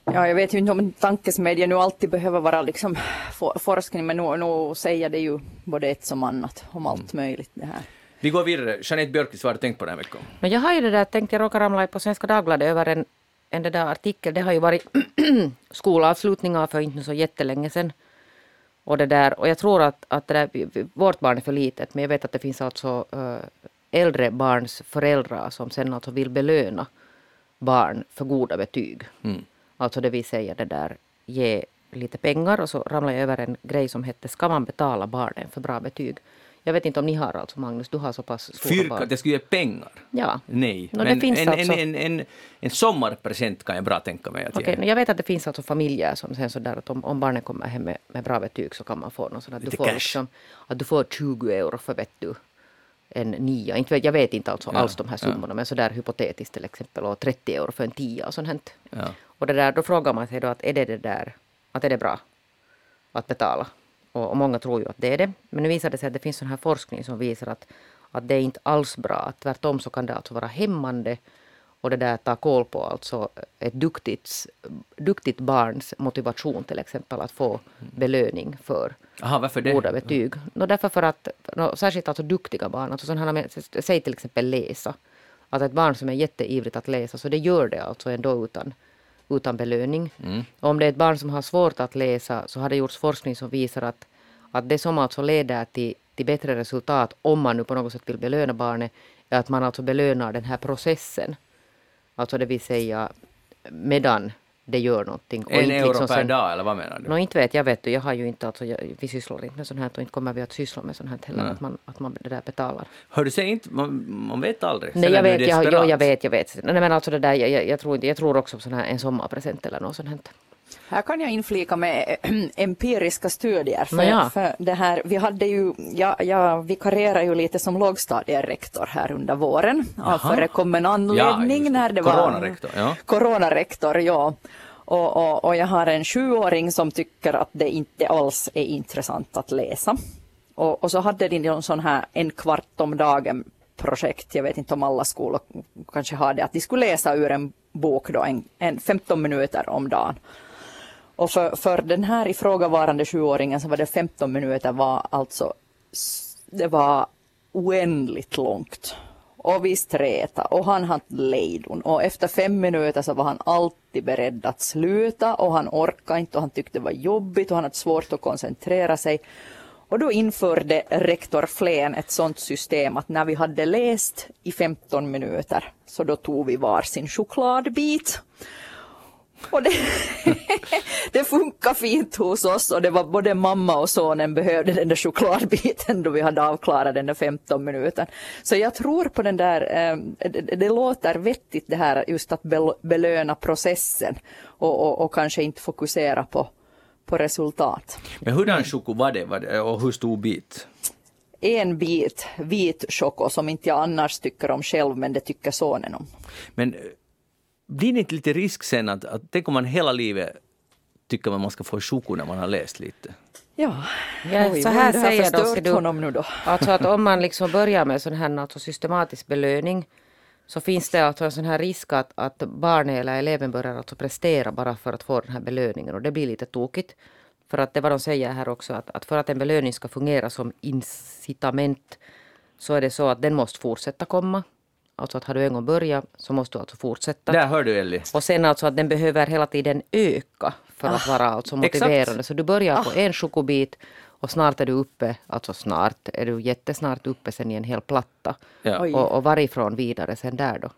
Ja, jag vet ju inte om tankesmedja nu alltid behöver vara liksom for, forskning, men nu, nu säger det ju både ett som annat om allt mm. möjligt det här. Vi går vidare. Jeanette Björkis, vad har du tänkt på den här veckan? Men jag har ju det där, tänkt jag råkar ramla på Svenska Dagbladet över en, en det där artikel. Det har ju varit skolavslutningar för inte så jättelänge sedan. Och, det där, och jag tror att, att det där, vårt barn är för litet, men jag vet att det finns alltså uh, äldre barns föräldrar som sen alltså vill belöna barn för goda betyg. Mm. Alltså det vill säga det där ge lite pengar och så ramlade jag över en grej som hette Ska man betala barnen för bra betyg? Jag vet inte om ni har alltså Magnus, du har så pass stora Fyrka, barn. det skulle ge pengar? Ja. Nej, no, men en, alltså... en, en, en, sommarpresent kan jag bra tänka mig att okay, ge. Jag vet att det finns alltså familjer som sen sådär att om, om barnen kommer hem med, med bra betyg så kan man få något sånt att du får, liksom, att du får 20 euro för vet du en nia. Inte, jag vet inte alltså ja, alls de här summorna ja. men sådär hypotetiskt till exempel och 30 euro för en tia och sånt. Ja. Och det där, då frågar man sig då att är det det där, att är det bra att betala? Och, och många tror ju att det är det. Men nu visar det sig att det finns sån här forskning som visar att, att det är inte alls bra. Tvärtom så kan det alltså vara hämmande och det där tar koll på alltså ett duktigt, duktigt barns motivation till exempel att få belöning för Aha, goda betyg. No, därför för att, no, särskilt alltså duktiga barn, alltså sådana med, säg till exempel läsa. Att ett barn som är jätteivrigt att läsa, så det gör det alltså ändå utan, utan belöning. Mm. om det är ett barn som har svårt att läsa så har det gjorts forskning som visar att, att det som alltså leder till, till bättre resultat om man nu på något sätt vill belöna barnet är att man alltså belönar den här processen. Alltså det vill säga medan det gör någonting. En euro liksom per sen, dag eller vad menar du? No, inte vet jag, vet du, jag har ju inte, alltså, jag, vi sysslar inte med sånt här och inte kommer vi att syssla med sånt här heller, att man, att man det där betalar. Hör du, inte, man, man vet aldrig. Nej, jag vet, jag, jo, jag vet, jag vet. Nej, men alltså det där, jag, jag, jag, tror, jag tror också på sån här, en sommarpresent eller något sånt här. Här kan jag inflika med empiriska studier. För, ja. för det här, vi hade ju, jag, jag vikarierade ju lite som lågstadierektor här under våren av förekommen anledning. Ja, när det var coronarektor. Ja. Coronarektor, ja. Och, och, och, jag har en sjuåring som tycker att det inte alls är intressant att läsa. Och, och så hade de en sån här en kvart om dagen projekt, jag vet inte om alla skolor kanske har det, att de skulle läsa ur en bok då, en, en 15 minuter om dagen. Och för, för den här ifrågavarande sjuåringen så var det 15 minuter var alltså, det var oändligt långt. Och vi sträta och han hade lejdon och efter fem minuter så var han alltid beredd att sluta och han orkade inte och han tyckte det var jobbigt och han hade svårt att koncentrera sig. Och då införde rektor Flen ett sådant system att när vi hade läst i 15 minuter så då tog vi var sin chokladbit. Och det, det funkar fint hos oss och det var både mamma och sonen behövde den där chokladbiten då vi hade avklarat den där 15 minuter. Så jag tror på den där, eh, det, låter vettigt det här just att belöna processen och, och, och kanske inte fokusera på på resultat. Men hurdan choko var det och hur stor bit? En bit vit choko som inte jag annars tycker om själv men det tycker sonen om. Men blir det inte lite risk sen att, att tänk om man hela livet tycker man ska få choko när man har läst lite? Ja, ja Oj, så här säger då, du, honom nu då. Alltså att om man liksom börjar med sån här alltså systematisk belöning så finns det alltså en sån här risk att, att barnet eller eleven börjar alltså prestera bara för att få den här belöningen och det blir lite tokigt. För att det vad de säger här också att, att för att en belöning ska fungera som incitament så är det så att den måste fortsätta komma. Alltså att har du en gång börjat så måste du alltså fortsätta. Där hör du Ellie. Och sen alltså att den behöver hela tiden öka för ah, att vara alltså motiverande. Exakt. Så du börjar ah. på en chokobit och snart är du uppe, alltså snart, är du jättesnart uppe sen i en hel platta. Ja. Och, och varifrån vidare sen där då?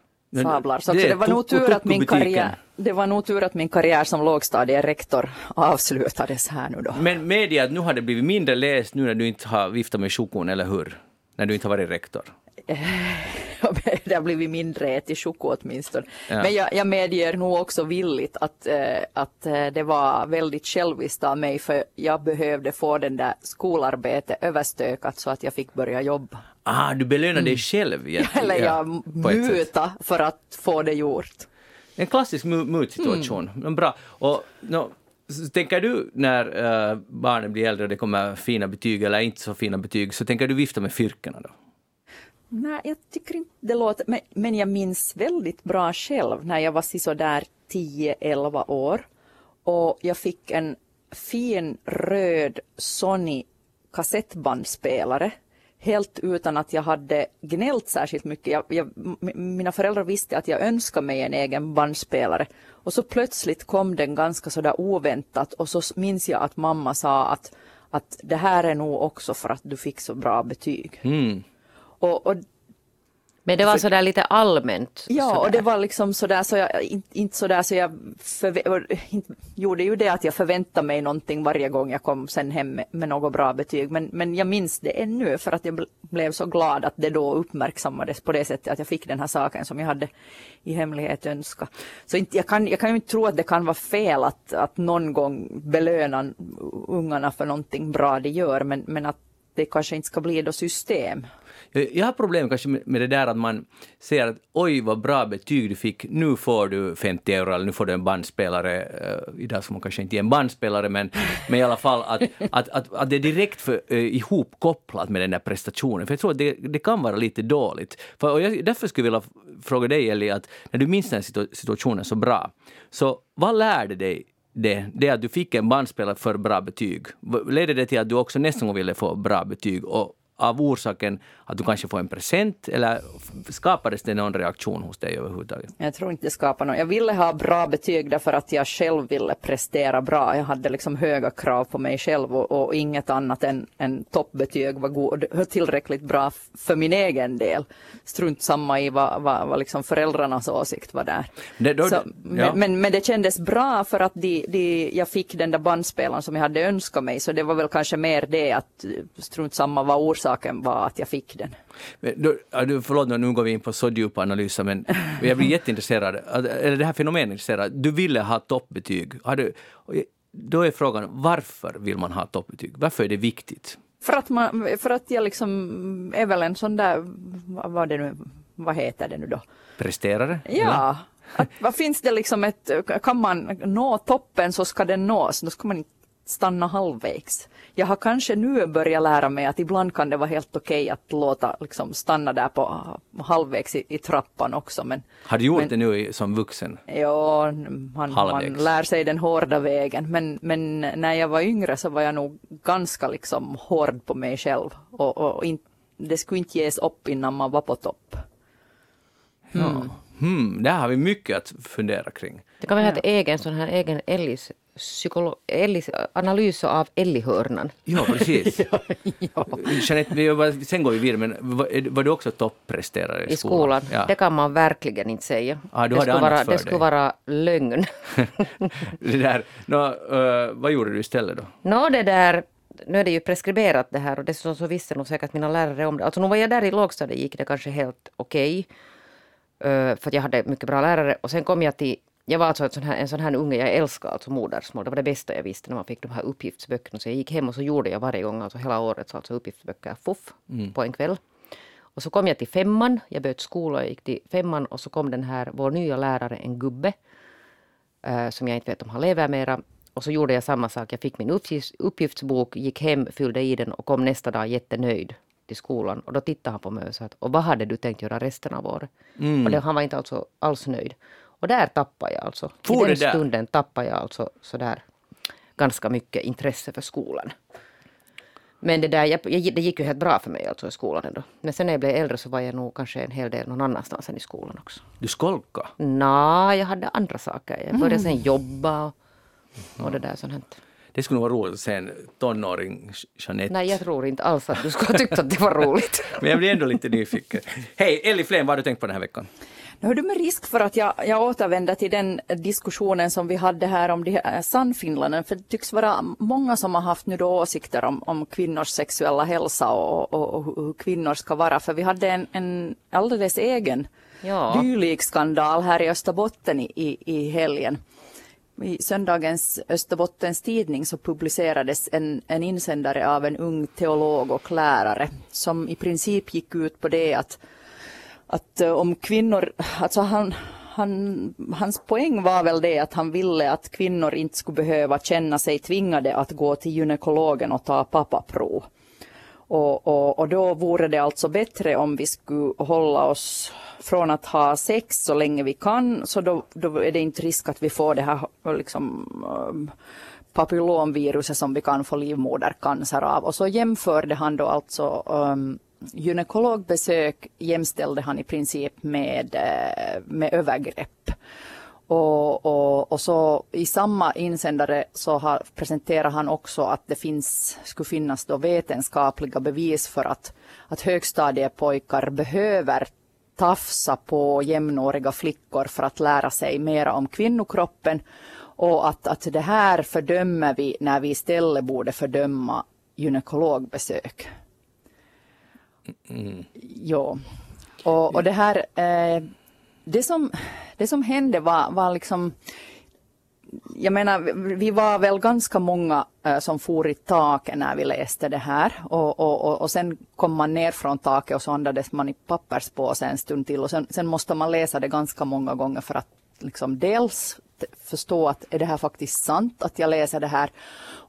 Sablar. Så det, det, var nog tur att min karriär, det var nog tur att min karriär som lågstadierektor avslutades här nu då. Men medge att nu har det blivit mindre läst nu när du inte har viftat med chokon, eller hur? När du inte har varit rektor. det har blivit mindre ätit choko åtminstone. Ja. Men jag, jag medger nog också villigt att, äh, att äh, det var väldigt själviskt av mig för jag behövde få den där skolarbetet överstökat så att jag fick börja jobba. Ah, du belönar dig mm. själv? Ja, Eller jag muta för att få det gjort. En klassisk mutsituation. Mm. Bra. Och, no, tänker du när uh, barnen blir äldre och det kommer fina betyg eller inte så fina betyg, så tänker du vifta med fyrkorna då? Nej, jag tycker inte det låter, men, men jag minns väldigt bra själv när jag var sådär 10-11 år och jag fick en fin röd Sony kassettbandspelare helt utan att jag hade gnällt särskilt mycket. Jag, jag, mina föräldrar visste att jag önskade mig en egen bandspelare och så plötsligt kom den ganska sådär oväntat och så minns jag att mamma sa att, att det här är nog också för att du fick så bra betyg. Mm. Och, och men det var så där lite allmänt? Ja, sådär. och det var liksom sådär så jag, inte, inte sådär så jag inte, gjorde ju det att jag förväntade mig någonting varje gång jag kom sen hem med, med något bra betyg. Men, men jag minns det ännu för att jag blev så glad att det då uppmärksammades på det sättet att jag fick den här saken som jag hade i hemlighet önskat. Så inte, jag, kan, jag kan ju inte tro att det kan vara fel att, att någon gång belöna ungarna för någonting bra de gör men, men att det kanske inte ska bli då system. Eh, jag har problem kanske med det där att man säger att oj vad bra betyg du fick, nu får du 50 euro eller nu får du en bandspelare. Uh, idag ska man kanske inte ge en bandspelare men, men i alla fall att, att, att, att det är direkt för, uh, ihopkopplat med den där prestationen. För jag tror att det, det kan vara lite dåligt. För, och jag, därför skulle jag vilja fråga dig Eli, att när du minns den här situationen så bra, så vad lärde dig det, det att du fick en bandspelare för bra betyg, ledde det till att du också nästa gång ville få bra betyg? Och av orsaken att du kanske får en present eller skapades det någon reaktion hos dig överhuvudtaget? Jag tror inte det skapade någon. Jag ville ha bra betyg därför att jag själv ville prestera bra. Jag hade liksom höga krav på mig själv och, och inget annat än, än toppbetyg var god, tillräckligt bra för min egen del. Strunt samma i vad, vad, vad liksom föräldrarnas åsikt var där. Det, då, Så, ja. men, men, men, det kändes bra för att de, de, jag fick den där bandspelaren som jag hade önskat mig så det var väl kanske mer det att strunt samma vad orsaken var att jag fick den. Då, förlåt, nu går vi in på så djupa analyser, men jag blir jätteintresserad, eller det här fenomenet intresserad. Du ville ha toppbetyg. Du, då är frågan, varför vill man ha toppbetyg? Varför är det viktigt? För att, man, för att jag liksom är väl en sån där, vad, det nu, vad heter det nu då? Presterare? Ja. Att, vad finns det liksom ett, kan man nå toppen så ska den nås, då ska man inte stanna halvvägs. Jag har kanske nu börjat lära mig att ibland kan det vara helt okej att låta liksom stanna där på halvvägs i, i trappan också. Men, har du gjort men, det nu som vuxen? Ja, man, man, lär sig den hårda vägen. Men, men när jag var yngre så var jag nog ganska liksom hård på mig själv. Och, och in, det skulle inte ges upp innan man var på topp. Mm. Ja. Hmm, där har vi mycket att fundera kring. Det kan vara ett egen sån här egen Ellis psykolo- Ellis, analys av Ellihörnan. Ja, precis. ja. Jeanette, vi var, sen går vi vidare, men var, du också toppresterare i, I skolan? Ja. Det kan man verkligen inte säga. Ah, det, skulle vara, det skulle vara lögn. det där. Nå, eh, vad gjorde du istället då? Nå, det där, nu är det ju preskriberat det här och dessutom så visste nog säkert mina lärare om det. Alltså nu var jag där i lågstadiet gick det kanske helt okej. Eh, för jag hade mycket bra lärare. Och sen kom jag till, jag var alltså en sån här, en sån här unge, jag älskar alltså modersmål. Det var det bästa jag visste när man fick de här uppgiftsböckerna. Så jag gick hem och så gjorde jag varje gång, alltså hela året, så alltså uppgiftsböcker, fuff, på en kväll. Och så kom jag till femman, jag bytte skola, jag gick till femman och så kom den här, vår nya lärare, en gubbe eh, som jag inte vet om han lever mera. Och så gjorde jag samma sak. Jag fick min uppgifts, uppgiftsbok, gick hem, fyllde i den och kom nästa dag jättenöjd till skolan. Och då tittade han på mig och sa att, och vad hade du tänkt göra resten av året? Och det, han var inte alltså alls nöjd. Och där tappade jag alltså. For I den stunden tappade jag alltså sådär ganska mycket intresse för skolan. Men det, där, jag, det gick ju helt bra för mig alltså i skolan ändå. Men sen när jag blev äldre så var jag nog kanske en hel del någon annanstans än i skolan också. Du skolkade? Nå, jag hade andra saker. Jag började sen jobba och, och det där sånt. här. Det skulle nog vara roligt att se en tonåring Jeanette. Nej, jag tror inte alls att du skulle ha tyckt att det var roligt. Men jag blir ändå lite nyfiken. Hej, Elli Flen, vad har du tänkt på den här veckan? Nu hör du med risk för att jag, jag återvänder till den diskussionen som vi hade här om de här Sannfinlanden, för det tycks vara många som har haft nu då åsikter om, om kvinnors sexuella hälsa och, och, och hur kvinnor ska vara, för vi hade en, en alldeles egen Ja. dylik skandal här i Österbotten i, i, i helgen. I söndagens Österbottens tidning så publicerades en, en insändare av en ung teolog och lärare som i princip gick ut på det att, att eh, om kvinnor, alltså han, han, hans poäng var väl det att han ville att kvinnor inte skulle behöva känna sig tvingade att gå till gynekologen och ta pappaprov. Och, och, och då vore det alltså bättre om vi skulle hålla oss från att ha sex så länge vi kan, så då, då är det inte risk att vi får det här liksom, um, papillomviruset som vi kan få livmodercancer av. Och så jämförde han då alltså um, gynekologbesök jämställde han i princip med, eh, med övergrepp. Och, och, och så i samma insändare så har, presenterar han också att det finns, skulle finnas då vetenskapliga bevis för att, att högstadiepojkar behöver tafsa på jämnåriga flickor för att lära sig mera om kvinnokroppen och att, att det här fördömer vi när vi istället borde fördöma gynekologbesök. Ja. Och, och det här, eh, det som, det som hände var, var liksom, jag menar, vi- vi var väl ganska många eh, som for i taket när vi läste det här och, och, och, och sen kom man ner från taket och så andades man i papperspåse en stund till och sen, sen måste man läsa det ganska många gånger för att liksom dels förstå att är det här faktiskt sant att jag läser det här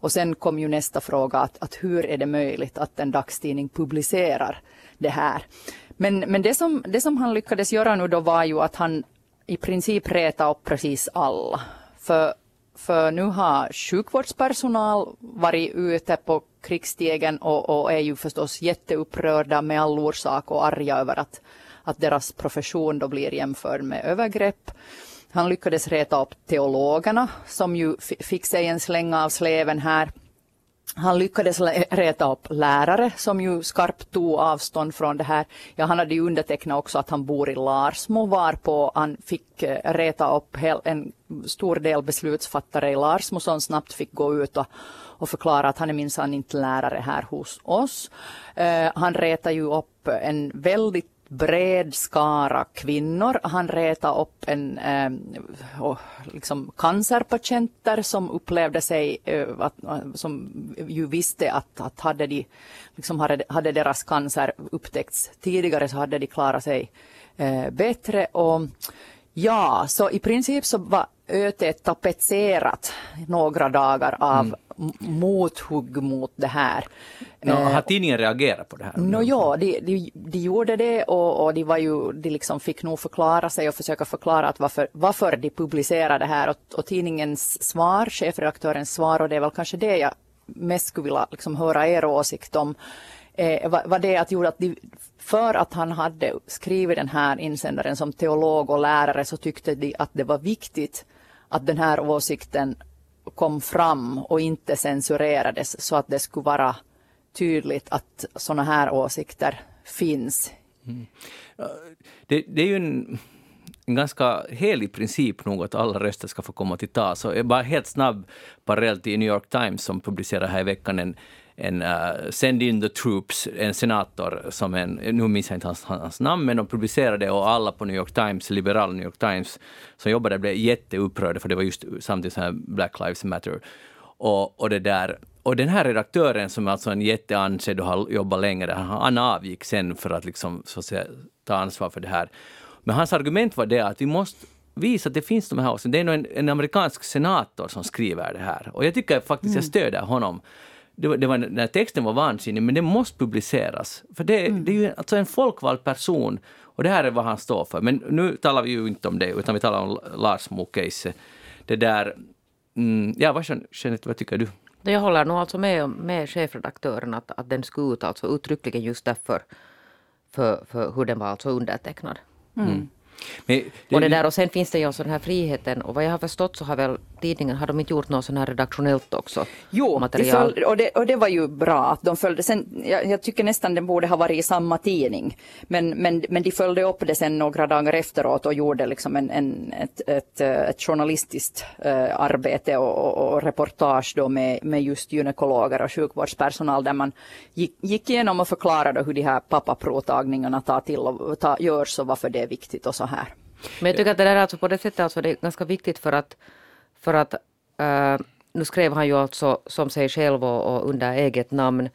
och sen kom ju nästa fråga att, att hur är det möjligt att en dagstidning publicerar det här. Men, men det, som, det som han lyckades göra nu då var ju att han i princip reta upp precis alla. För, för nu har sjukvårdspersonal varit ute på krigsstegen och, och är ju förstås jätteupprörda med all orsak och arga över att, att deras profession då blir jämförd med övergrepp. Han lyckades reta upp teologerna som ju fick sig en släng av sleven här. Han lyckades reta upp lärare som ju skarpt tog avstånd från det här. Ja, han hade ju undertecknat också att han bor i Larsmo varpå han fick eh, reta upp en stor del beslutsfattare i Larsmo som snabbt fick gå ut och, och förklara att han är minsann inte lärare här hos oss. Uh, han retar ju upp en väldigt bred skara kvinnor. Han retade upp en, eh, liksom cancerpatienter som upplevde sig, eh, att, eh, som ju visste att, att hade, de, liksom hade, hade deras cancer upptäckts tidigare så hade de klarat sig eh, bättre. Och ja, så i princip så var ötet tapetserat några dagar av m- mothugg mot det här. Nå, har tidningen reagerat på det här? Nå ja, de, de, de gjorde det och, och de, var ju, de liksom fick nog förklara sig och försöka förklara att varför, varför de publicerade det här och, och tidningens svar, chefredaktörens svar och det är väl kanske det jag mest skulle vilja liksom höra er åsikt om, eh, var, var det att, gjorde att de, för att han hade skrivit den här insändaren som teolog och lärare så tyckte de att det var viktigt att den här åsikten kom fram och inte censurerades så att det skulle vara tydligt att sådana här åsikter finns. Mm. Det, det, är ju en, en, ganska helig princip nog att alla röster ska få komma till tals. Bara helt snabb parallell till New York Times som publicerade här i veckan en, en uh, Send in the troops, en senator som en, nu minns jag inte hans, hans namn, men de publicerade och alla på New York Times, liberala New York Times, som jobbade blev jätteupprörda för det var just samtidigt här Black Lives Matter. Och, och det där och den här redaktören som är alltså en jätteansedd och har jobbat länge han avgick sen för att, liksom, så att säga, ta ansvar för det här. Men hans argument var det att vi måste visa att det finns de här Det är en, en amerikansk senator som skriver det här. Och jag tycker faktiskt mm. jag stöder honom det var, det var, den här texten var vansinnig, men den måste publiceras. För det, mm. det är ju alltså en folkvald person och det här är vad han står för. Men nu talar vi ju inte om det, utan vi talar om Lars Mo-case. Det där... Mm, ja, vad, Jeanette, vad tycker du? Jag håller nog alltså med, med chefredaktören att, att den skulle ut alltså uttryckligen just därför för, för hur den var alltså undertecknad. Mm. Men det, och, det där, och sen finns det ju också den här friheten och vad jag har förstått så har väl tidningen, har de inte gjort något sån här redaktionellt också? Jo, material? Följde, och, det, och det var ju bra att de följde. Sen, jag, jag, tycker nästan den borde ha varit i samma tidning. Men, men, men de följde upp det sen några dagar efteråt och gjorde liksom en, en ett, ett, ett journalistiskt uh, arbete och, och, och, reportage då med, med just gynekologer och sjukvårdspersonal där man gick, gick igenom och förklarade hur de här pappaprovtagningarna tar till och tar, görs och varför det är viktigt och så här. Men jag tycker att det där alltså på det sättet alltså det är ganska viktigt för att, för att uh, nu skrev han ju alltså som sig själv och, och, under eget namn.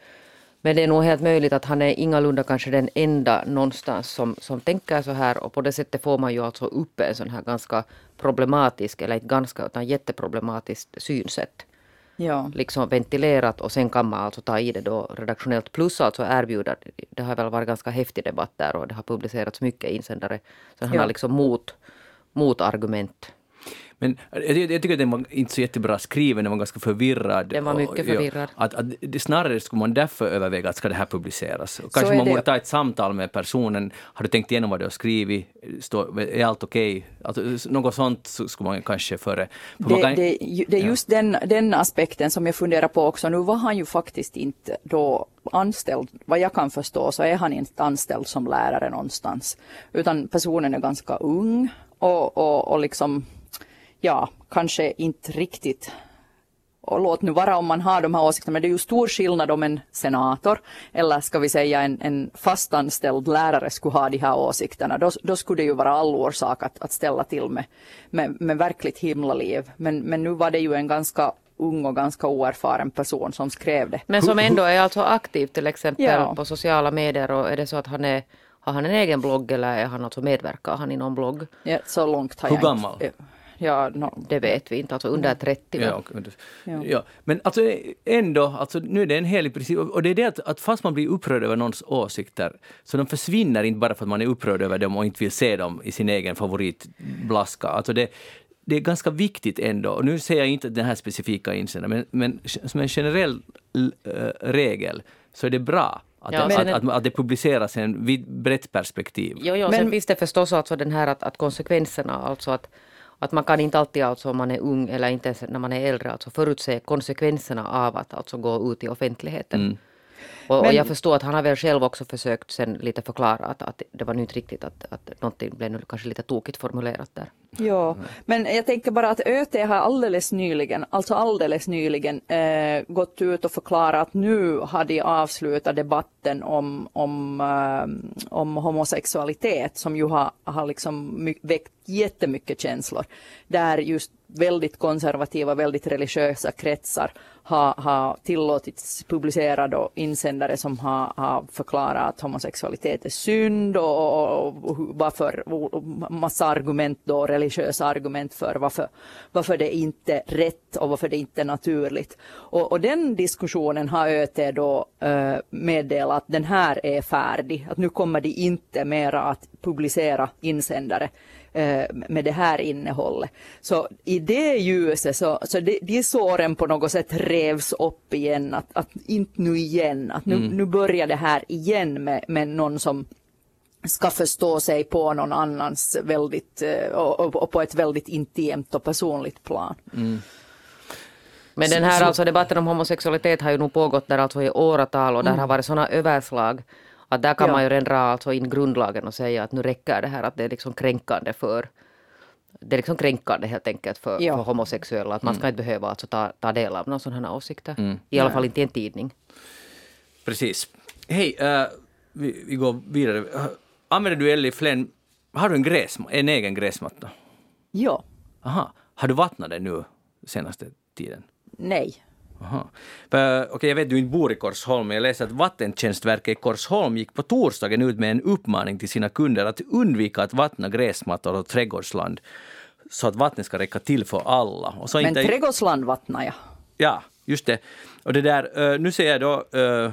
Men det är nog helt möjligt att han är ingalunda kanske den enda någonstans som, som tänker så här och på det sättet får man ju alltså upp en sån här ganska problematisk, eller inte ganska utan jätteproblematiskt synsätt ja. liksom ventilerat och sen kan man alltså ta i det då redaktionellt plus alltså erbjuda, det har väl varit ganska häftig debatt där och det har publicerats mycket insändare. Så han ja. har liksom mot, motargument men jag, jag tycker att den var inte så jättebra skriven, den var ganska förvirrad. Den var mycket förvirrad. Och, att, att, snarare skulle man därför överväga att ska det här publiceras. Och kanske man borde ta ett samtal med personen. Har du tänkt igenom vad du har skrivit? Står, är allt okej? Okay? Alltså, något sånt skulle man kanske före. För det, kan, det, det, är just ja. den, den aspekten som jag funderar på också. Nu var han ju faktiskt inte då anställd, vad jag kan förstå så är han inte anställd som lärare någonstans. Utan personen är ganska ung och, och, och liksom ja, kanske inte riktigt och låt nu vara om man har de här åsikterna, men det är ju stor skillnad om en senator eller ska vi säga en, en fastanställd lärare skulle ha de här åsikterna. Då, då skulle det ju vara all orsak att, att ställa till med, med, med verkligt himlaliv. Men, men nu var det ju en ganska ung och ganska oerfaren person som skrev det. Men som ändå är alltså aktiv till exempel ja. på sociala medier och är det så att han är har han en egen blogg eller är han alltså medverkar han i någon blogg? Ja, så långt har Hur jag gammal? Inte. Ja, no, det vet vi inte, alltså under 30. Ja, ja. ja. Men alltså ändå, alltså, nu är det en helig princip och det är det att, att fast man blir upprörd över någons åsikter så de försvinner inte bara för att man är upprörd över dem och inte vill se dem i sin egen favoritblaska. Alltså det, det är ganska viktigt ändå, och nu säger jag inte den här specifika insändaren, men, men som en generell äh, regel så är det bra att, ja, det, att, att, att, det publiceras i ett brett perspektiv. Jo, jo, men, sen finns det förstås alltså den här att, att konsekvenserna, alltså att att man kan inte alltid, alltså, om man är ung eller inte ens när man är äldre, alltså förutse konsekvenserna av att alltså, gå ut i offentligheten. Mm. Och, men, och, jag förstår att han har väl själv också försökt sen lite förklara att, att det var nu inte riktigt att, att någonting blev nu kanske lite tokigt formulerat där. Ja, men jag tänker bara att ÖT har alldeles nyligen, alltså alldeles nyligen eh, gått ut och förklarat att nu har de avslutat debatten om, om, eh, om homosexualitet som ju har, har liksom väckt jättemycket känslor. Där just väldigt konservativa, väldigt religiösa kretsar har, har tillåtits publicera då insändare som har, har förklarat att homosexualitet är synd och, och, och varför, och massa argument då, religiösa argument för varför, varför det inte är rätt och varför det inte är naturligt. Och, och den diskussionen har ÖT då eh, meddelat att den här är färdig, att nu kommer de inte mera att publicera insändare med det här innehållet. Så i det ljuset så, så de, de såren på något sätt revs upp igen, att, att inte nu igen, att nu, Mm. nu börjar det här igen med, med någon som ska förstå sig på någon annans väldigt, eh, och, och, och på ett väldigt intimt och personligt plan. Men den här alltså debatten om homosexualitet har ju nog pågått där alltså i åratal och där har varit sådana överslag att där kan Ja. man ju redan dra alltså in grundlagen och säga att nu räcker det här att det är liksom kränkande för det är liksom kränkande helt enkelt för, Ja. för homosexuella. Att man ska inte behöva alltså ta, ta del av några sådana här åsikter. I alla fall inte i en tidning. Precis. Hej, eh, vi, vi går vidare. Använder du Ellie Flen, har du en, gräs, en egen gräsmatta? Ja, Aha. Har du vattnat den nu senaste tiden? nej. Okej, jag vet du inte bor i Korsholm, men jag läste att Vattentjänstverket i Korsholm gick på torsdagen ut med en uppmaning till sina kunder att undvika att vattna gräsmattor och trädgårdsland så att vattnet ska räcka till för alla. Och så Men inte, trädgårdsland vattnar jag. Ja, just det. Och det där, eh, nu säger jag då, eh,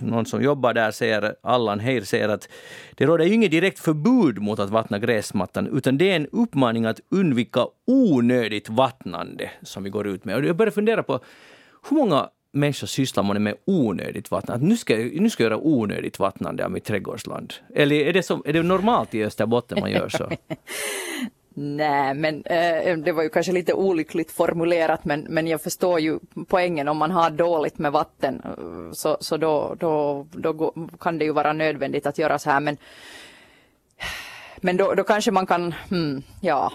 någon som jobbar där säger, Allan Heir säger att det råder ju inget direkt förbud mot att vattna gräsmattan, utan det är en uppmaning att undvika onödigt vattnande som vi går ut med. Och jag börjar fundera på hur många människor sysslar man med onödigt vattnande? Att nu ska, jag, nu ska jag göra onödigt vattnande av mitt trädgårdsland. Eller är det, så, är det normalt i Österbotten man gör så? Nej, men eh, det var ju kanske lite olyckligt formulerat, men, men jag förstår ju poängen om man har dåligt med vatten, eh, så, så då, då, då kan det ju vara nödvändigt att göra så här, men, men då, då kanske man kan, hmm, ja,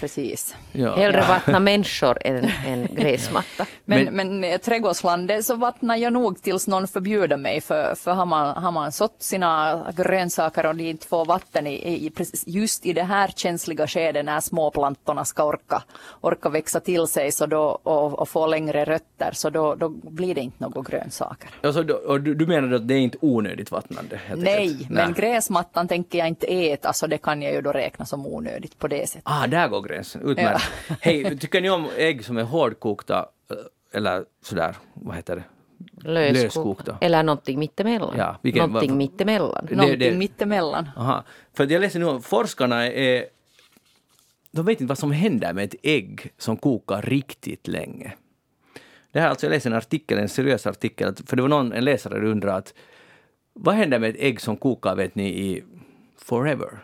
precis. Ja. Hellre vattna människor än en gräsmatta. Men, Men- men, eh, trädgårdslandet så vattnar jag nog tills någon förbjuder mig för, för har, man, har man sått sina grönsaker och de inte får vatten i, i, just i det här känsliga skedet när småplantorna ska orka, orka växa till sig så då, och, och få längre rötter så då, då blir det inte några grönsaker. Alltså, då- och du, du menar att det är inte onödigt vattnande? Nej, men gräsmattan tänker jag inte äta så det kan jag ju då räkna som onödigt på det sättet. Ah, där går gränsen. Utmärkt. Hej, tycker ni om ägg som är hårdkokta eh, eller sådär, vad heter det? Löskok. Löskokta. Eller någonting mittemellan. Ja, vilken- någonting mittemellan. Det- Någonting det- mittemellan. Aha. För jag läser nu att forskarna är... De vet inte vad som händer med ett ägg som kokar riktigt länge. Det här alltså, jag läste en artikel, en seriös artikel, för det var någon, en läsare som undrade att vad händer med ett ägg som kokar, vet ni, i forever?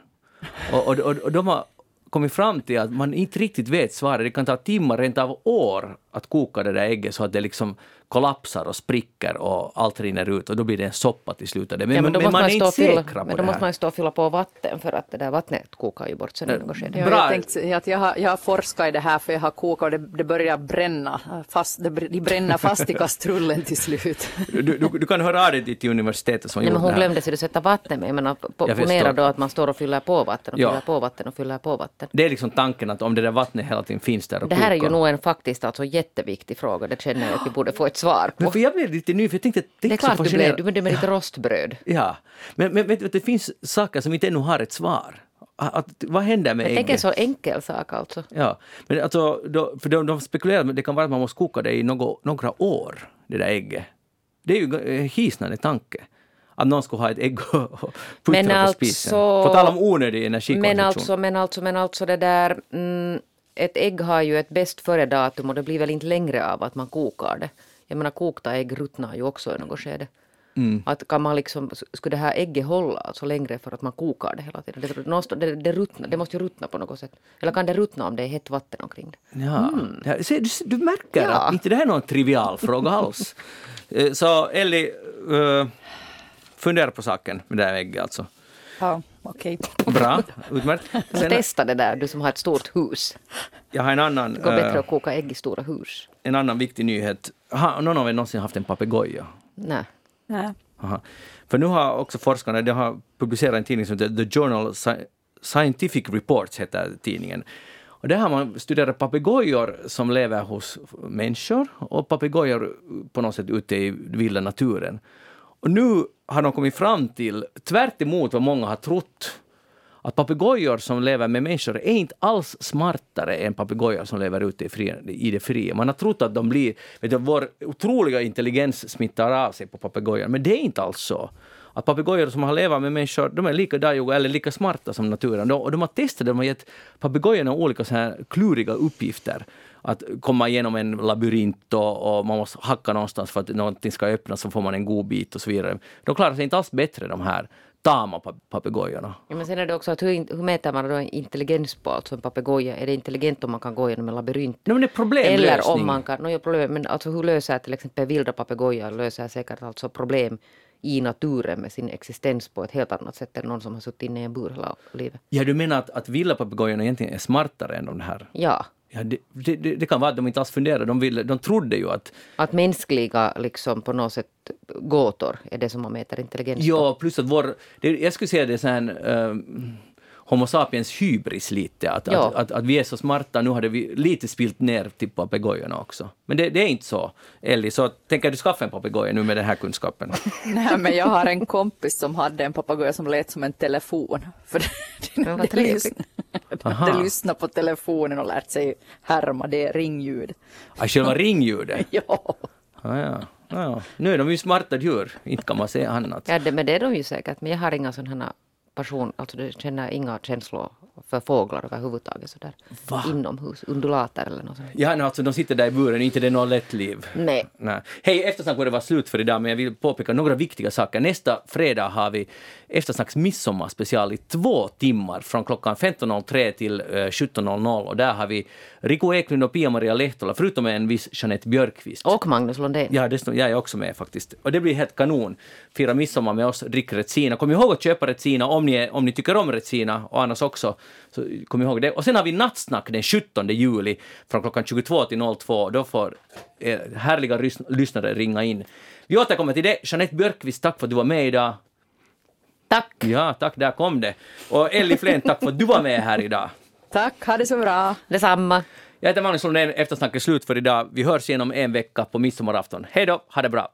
Och, och, och, och de har kommit fram till att man inte riktigt vet svaret. Det kan ta timmar, rent av år, att koka det där ägget så att det liksom kollapsar och spricker och allt rinner ut och då blir det en soppa till slut. Men, Ja, men, då men måste man är stå inte och fylla- säkra på Men det då måste man ju stå och fylla på vatten för att det där vattnet kokar ju bort sen i något skede. Jag, tänkte att jag, har, jag har forskat i det här för jag har kokat och det, det börjar bränna. Fast, det, de bränner fast i kastrullen till slut. Du, du, du kan höra av dig till universitetet som Nej, men hon det här. glömde sig att sätta vatten med. Jag menar, po- Jag ponera då att man står och fyller på vatten och Ja. fyller på vatten och fyller på vatten. Det är liksom tanken att om det där vattnet hela tiden finns där och Det här är ju kokar. nog en faktiskt alltså jätteviktig fråga. Det känner jag att vi borde få ett svar Men på. för jag blev lite ny, för jag tänkte det, Det är klart du blev. Du blev med ditt rostbröd. Ja, men, men vet du, det finns saker som inte ännu har ett svar. Att, vad händer med Jag tänker en ägget? så enkel sak alltså. Ja, men alltså, då, för de, de spekulerar att det kan vara att man måste koka det i något, några år, det där ägget. Det är ju en hisnande tanke. Att någon skulle ha ett ägg och puttra Men på spisen. alltså- På tal om onödig energikonsumtion. Men alltså, men alltså, men alltså det där... Mm, ett ägg har ju ett bäst före-datum och det blir väl inte längre av att man kokar det. Jag menar kokta ägg ruttnar ju också i något skede. Mm. Att kan man liksom, skulle det här ägget hålla alltså längre för att man kokar det hela tiden? Det, det, det, ruttnar, det måste ju ruttna på något sätt. Eller kan det ruttna om det är hett vatten omkring det? Ja, ja se, du, du märker Ja. att inte det här är någon trivial fråga alls. Eh, Så Elli, uh, fundera på saken med det här ägget alltså. Ja, okej. Bra, utmärkt. Sen, Testa det där, du som har ett stort hus. jag har en annan, Det går eh, bättre att koka ägg i stora hus. en annan viktig nyhet. Har någon av er någonsin haft en papegoja? Nej. Nej. Aha. För nu har också forskarna de har publicerat en tidning som heter The Journal Sci- Scientific Reports, heter tidningen. Och där har man studerat papegojor som lever hos människor och papegojor på något sätt ute i vilda naturen. Och nu har de kommit fram till, tvärt emot vad många har trott, att papegojor som lever med människor är inte alls smartare än papegojor som lever ute i, fri, i det fria. Man har trott att de blir, vet du, vår otroliga intelligens smittar av sig på papegojor, men det är inte alls så. Att papegojor som har levat med människor, de är lika dajuga eller lika smarta som naturen. De, och de har testat, de har gett papegojorna olika så här kluriga uppgifter. att komma igenom en labyrint och, och, man måste hacka någonstans för att någonting ska öppnas så får man en god bit och så vidare. De klarar sig inte alls bättre de här tama papegojorna. Ja, men sen är det också att hur, hur mäter man då intelligens på alltså en papegoja? Är det intelligent om man kan gå genom en labyrint? No, men det är problemlösning. Eller om man kan, no, ja, problem, men alltså hur löser till exempel vilda papegojor löser säkert alltså problem i naturen med sin existens på ett helt annat sätt än någon som har suttit inne i en bur hela livet. Ja, du menar att, att vilda papegojorna egentligen är smartare än de här? Ja. Ja, det, det, det, kan vara att de inte alls funderade. De, ville, de trodde ju att... Att mänskliga liksom på något sätt gåtor är det som man mäter intelligens Ja, plus att vår... Det, jag skulle säga det är så här... Um, Homo sapiens hybris lite. Att, ja. att, att, att, vi är så smarta, nu hade vi lite spilt ner till papegojorna också. Men det, det, är inte så. Ellie, så tänker du skaffa en papegoja nu med den här kunskapen? Nej, men jag har en kompis som hade en papegoja som lät som en telefon. För det, det, det, lyssn det lyssnar på telefonen och lärt sig härma det ringljud. Ah, själva ringljudet? ja. Ah, ja. Ja, nu är de ju smarta djur, inte kan man säga annat. Ja, det, men det är de ju säkert. Men jag har inga sådana person, alltså du känner inga känslor för fåglar överhuvudtaget sådär Va? inomhus, undulater eller något sånt. Ja, no, alltså de sitter där i buren, inte det är något lätt liv. Nej. Nej. Hej, eftersnack börjar vara slut för idag, men jag vill påpeka några viktiga saker. Nästa fredag har vi eftersnacks midsommarspecial i två timmar från klockan 15.03 till 17.00 och där har vi Rico Eklund och Pia-Maria Lehtola, förutom en viss Jeanette Björkqvist. Och Magnus Lundén. Ja, det, jag är också med faktiskt. Och det blir helt kanon. Fira midsommar med oss, drick Retsina. Kom ihåg att köpa Retsina om ni, om ni tycker om Retsina och annars också. Så kom ihåg det. Och sen har vi nattsnack den 17 juli från klockan 22 till 02. Då får eh, härliga lyssnare ringa in. Vi återkommer till det. Jeanette Björkqvist, tack för att du var med idag. Tack. Ja, tack, där kom det. Och Elli Flen, tack för att du var med här idag. Tack, ha det så bra. Detsamma. Jag heter Magnus Lundén, eftersnacket är slut för idag. Vi hörs igen om en vecka på midsommarafton. Hej då, ha det bra.